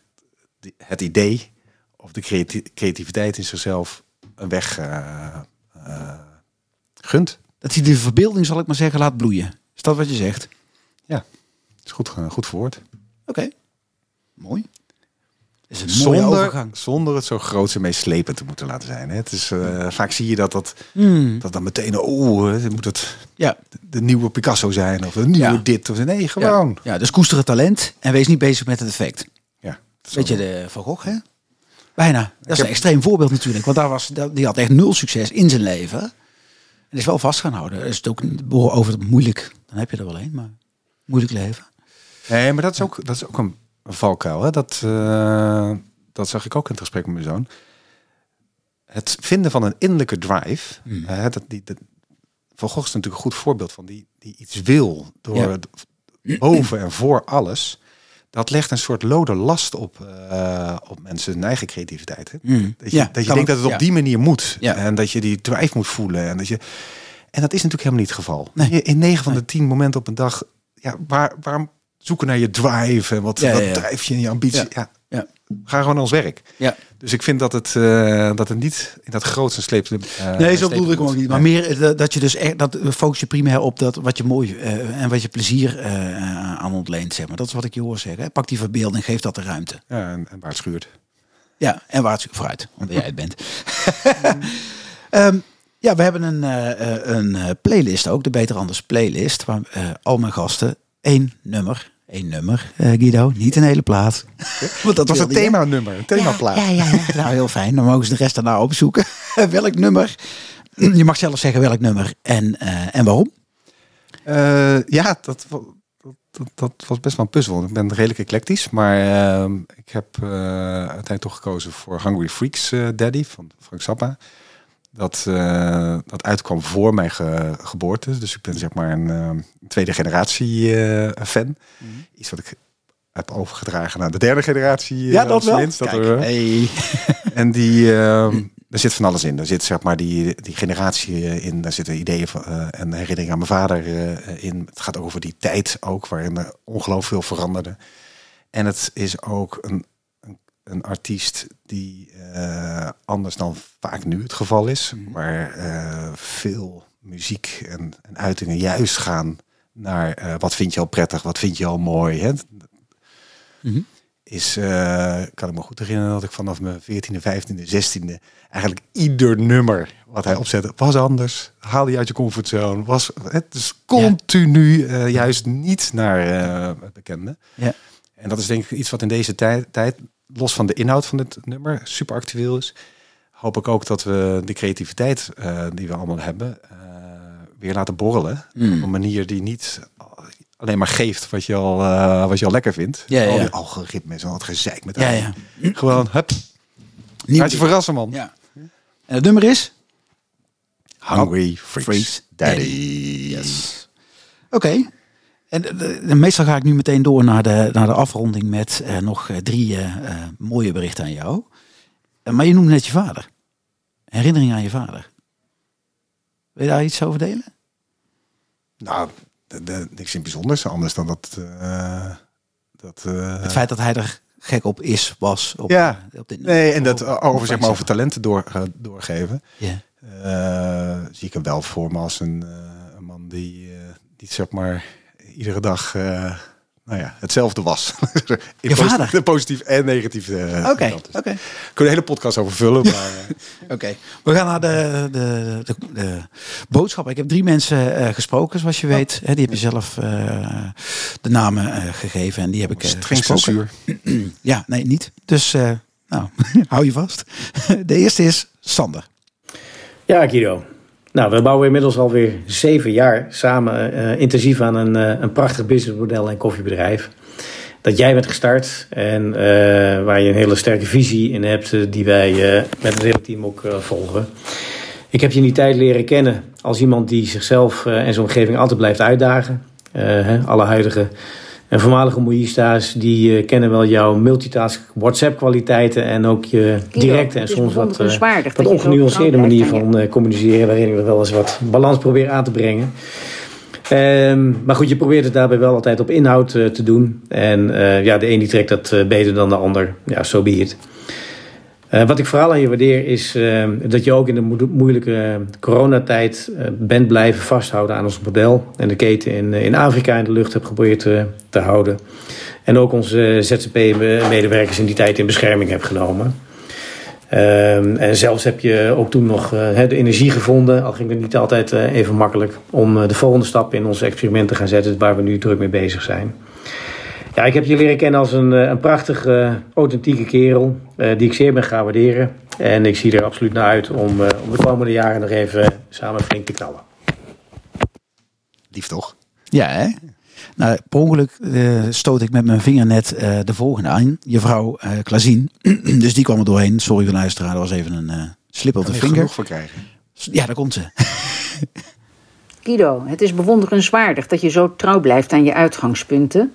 het idee of de creati- creativiteit in zichzelf een weg gunt. Dat hij de verbeelding, zal ik maar zeggen, laat bloeien. Is dat wat je zegt? is goed, goed verwoord. Oké. Mooi. is een mooie Zonder, overgang. zonder het zo groot en meeslepend te moeten laten zijn. Hè. Het is, eh, vaak zie je dat dat, Hmm. dat dan meteen, oh, moet het Ja. de, nieuwe Picasso zijn of een nieuwe Ja. dit of nee, gewoon. Ja. ja, dus koester het talent en wees niet bezig met het effect. Ja. Weet je de Van Gogh, hè? Bijna. Dat is heb- een extreem voorbeeld natuurlijk. Want daar was, die had echt nul succes in zijn leven. En is wel vast gaan houden. Is het ook over moeilijk. Dan heb je er wel een, maar moeilijk leven. Nee, maar dat is ook, dat is ook een, valkuil. Hè? Dat, eh, dat zag ik ook in het gesprek met mijn zoon. Het vinden van een innerlijke drive. Hmm. hè, dat, die, dat, van Gogh is natuurlijk een goed voorbeeld van die, die iets wil door Ja. het boven en voor alles. Dat legt een soort lode last op, eh, op mensen hun eigen creativiteit. Hè? Mm. Dat je, Ja, dat je denkt ook- dat het op die manier moet. Ja. En dat je die drive moet voelen. En, dat je, en dat is natuurlijk helemaal niet het geval. Nee. In 9 van de 10 momenten op een dag, ja, waar, waarom zoeken naar je drive en wat, Ja, wat drijft je in je ambitie? Ja. Ga gewoon ons werk. Ja. Dus ik vind dat het, eh, dat het niet in dat grootste sleepte. eh, Nee, zo bedoelde ik ook niet. Maar Nee. meer eh, dat je dus echt, dat focus je primair op dat wat je mooi en wat je plezier aan ontleent, zeg maar. Dat is wat ik je hoor zeggen. Pak die verbeelding, geef dat de ruimte. Ja, en, het schuurt. Ja, en waar het vooruit, omdat jij het bent. Ehm, ja, we hebben een, een playlist ook, de Beter Anders playlist, waar al mijn gasten één nummer, één nummer, eh, Guido, niet een hele plaat. Want Dat was een themanummer, een themaplaat. Ja, ja, ja, ja. nou heel fijn. Dan mogen ze de rest daarna opzoeken. welk nummer? Je mag zelf zeggen welk nummer en, eh, en waarom. Eh, ja, dat, dat, dat, dat was best wel een puzzel. Ik ben redelijk eclectisch, maar ehm, ik heb uiteindelijk toch gekozen voor Hungry Freaks Daddy van Frank Zappa. Dat, uh, dat uitkwam voor mijn geboorte. Dus ik ben zeg maar een uh, tweede generatie uh, fan. Mm. Iets wat ik heb overgedragen naar de derde generatie. ja, dat wel. Dat er, hey. en die, ehm, er zit van alles in. Er zit zeg maar die, die generatie in. Daar zitten ideeën van, en herinneringen aan mijn vader in. Het gaat over die tijd ook, waarin er ongelooflijk veel veranderde. En het is ook een een artiest die uh, anders dan vaak nu het geval is, mm. waar uh, veel muziek en, en, uitingen juist gaan naar uh, wat vind je al prettig, wat vind je al mooi. Hè? Mm-hmm. Is, kan ik me goed herinneren dat ik vanaf mijn 14e, 15e, 16e eigenlijk ieder nummer wat hij opzette was anders. Haal je uit je comfortzone. Was het is continu ja. juist niet naar het bekende. Ja. En dat is denk ik iets wat in deze tijd, tijd los van de inhoud van dit nummer super actueel is, hoop ik ook dat we de creativiteit uh, die we allemaal hebben uh, weer laten borrelen. Mm. Op een manier die niet alleen maar geeft wat je al, uh, wat je al lekker vindt. Ja, ja. Al die algoritmes en wat gezeik met ja, ja. Gewoon, hup. Laat je verrassen, man. Ja. En het nummer is? Hungry Freaks, Freaks Daddy. Yes. Oké. Okay. En uh, meestal ga ik nu meteen door naar de, naar de afronding met uh, nog drie uh, mooie berichten aan jou. maar je noemt net je vader. Herinnering aan je vader. Wil je daar iets over delen? Nou, de, de, niks in bijzonders. Anders dan dat... dat Het feit dat hij er gek op is, was. Op, ja, op dit, nee, en dat over, zeg maar, over talenten door, doorgeven. Ja. zie ik hem wel voor me als een, een man die, die zeg maar iedere dag uh, nou ja, hetzelfde was. In? De positief en negatief. Oké, oké. Okay. een hele podcast over vullen. Maar... Eh. oké, we gaan naar de, de, de, de boodschap. Ik heb drie mensen uh, gesproken, zoals je weet. die heb je zelf uh, de namen gegeven en die heb ik Streng censuur. ja, nee, niet. Dus nou, hou je vast. de eerste is Sander. Ja, Guido. Nou, we bouwen inmiddels alweer zeven jaar samen uh, intensief aan een, uh, een prachtig businessmodel en koffiebedrijf. Dat jij bent gestart en uh, waar je een hele sterke visie in hebt, die wij met het hele team ook volgen. Ik heb je in die tijd leren kennen als iemand die zichzelf en zijn omgeving altijd blijft uitdagen. Alle huidige en voormalige moeista's die uh, kennen wel jouw multitask WhatsApp kwaliteiten en ook je directe en soms wat, uh, wat ongenuanceerde manier van uh, communiceren waarin ik er wel eens wat balans probeer aan te brengen. Um, maar goed, je probeert het daarbij wel altijd op inhoud te doen. En ja, de een die trekt dat beter dan de ander. Ja, zo so be it. Uh, wat ik vooral aan je waardeer is uh, dat je ook in de moeilijke coronatijd uh, bent blijven vasthouden aan ons model. En de keten in, in Afrika in de lucht hebt geprobeerd te houden. En ook onze ZZP-medewerkers in die tijd in bescherming hebt genomen. Ehm, en zelfs heb je ook toen nog de energie gevonden, al ging het niet altijd even makkelijk, om de volgende stap in ons experiment te gaan zetten, waar we nu druk mee bezig zijn. Ja, ik heb je leren kennen als een, eh, een prachtige, eh, authentieke kerel. Uh, die ik zeer ben gaan waarderen. En ik zie er absoluut naar uit om, uh, om de komende jaren nog even samen flink te knallen. Lief toch? Ja, hè? Nou, per ongeluk stoot ik met mijn vinger net de volgende aan. Je vrouw Klazien. dus die kwam er doorheen. Sorry voor luisteraar, dat was even een slip op de vinger. voor krijgen. Ja, daar komt ze. Guido, het is bewonderenswaardig dat je zo trouw blijft aan je uitgangspunten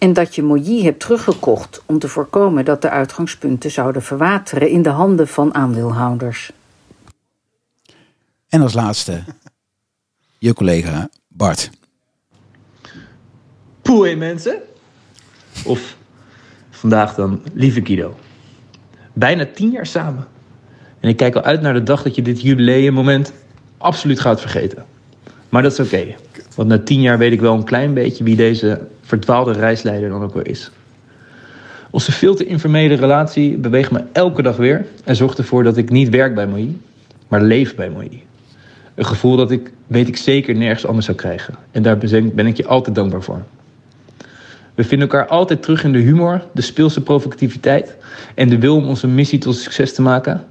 en dat je Moyi hebt teruggekocht om te voorkomen dat de uitgangspunten zouden verwateren in de handen van aandeelhouders. En als laatste, je collega Bart. Poei mensen. Of vandaag dan lieve Guido. Bijna tien jaar samen. En ik kijk al uit naar de dag dat je dit jubileummoment absoluut gaat vergeten. Maar dat is oké. Want na tien jaar weet ik wel een klein beetje wie deze verdwaalde reisleider dan ook wel is. Onze veel te informele relatie beweegt me elke dag weer en zorgt ervoor dat ik niet werk bij Moï, maar leef bij Moï. Een gevoel dat ik, weet ik zeker, nergens anders zou krijgen. En daar ben ik je altijd dankbaar voor. We vinden elkaar altijd terug in de humor, de speelse provocativiteit en de wil om onze missie tot succes te maken.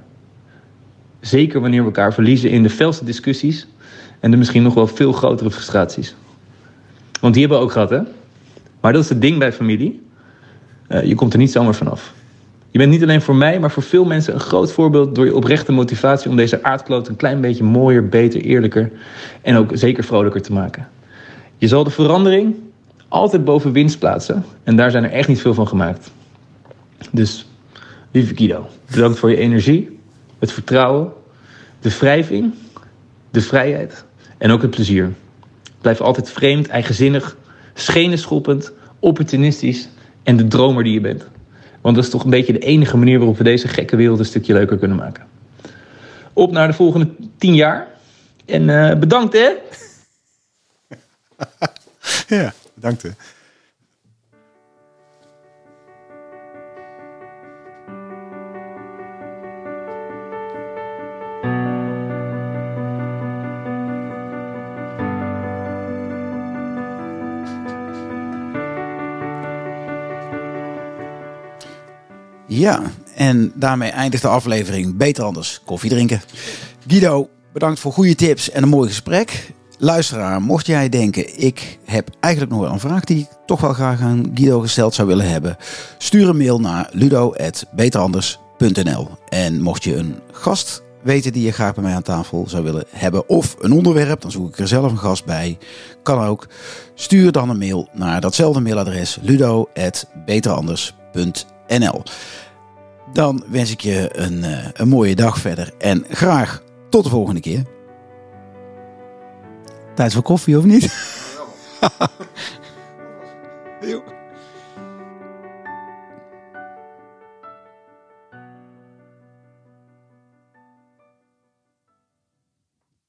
Zeker wanneer we elkaar verliezen in de felste discussies en de misschien nog wel veel grotere frustraties. Want die hebben we ook gehad, hè? Maar dat is het ding bij familie. Uh, je komt er niet zomaar vanaf. Je bent niet alleen voor mij, maar voor veel mensen een groot voorbeeld door je oprechte motivatie om deze aardkloot een klein beetje mooier, beter, eerlijker en ook zeker vrolijker te maken. Je zal de verandering altijd boven winst plaatsen en daar zijn er echt niet veel van gemaakt. Dus, lieve Guido, bedankt voor je energie, het vertrouwen, de wrijving, de vrijheid en ook het plezier. Blijf altijd vreemd, eigenzinnig, schenenschoppend, opportunistisch en de dromer die je bent. Want dat is toch een beetje de enige manier waarop we deze gekke wereld een stukje leuker kunnen maken. Op naar de volgende tien jaar. En uh, bedankt hè! ja, bedankt hè. Ja, en daarmee eindigt de aflevering Beter Anders Koffie Drinken. Guido, bedankt voor goede tips en een mooi gesprek. Luisteraar, mocht jij denken, ik heb eigenlijk nog wel een vraag die ik toch wel graag aan Guido gesteld zou willen hebben. Stuur een mail naar ludo.beteranders.nl En mocht je een gast weten die je graag bij mij aan tafel zou willen hebben. Of een onderwerp, dan zoek ik er zelf een gast bij. Kan ook. Stuur dan een mail naar datzelfde mailadres ludo.beteranders.nl Dan wens ik je een, uh, een mooie dag verder. En graag tot de volgende keer. Tijd voor koffie of niet?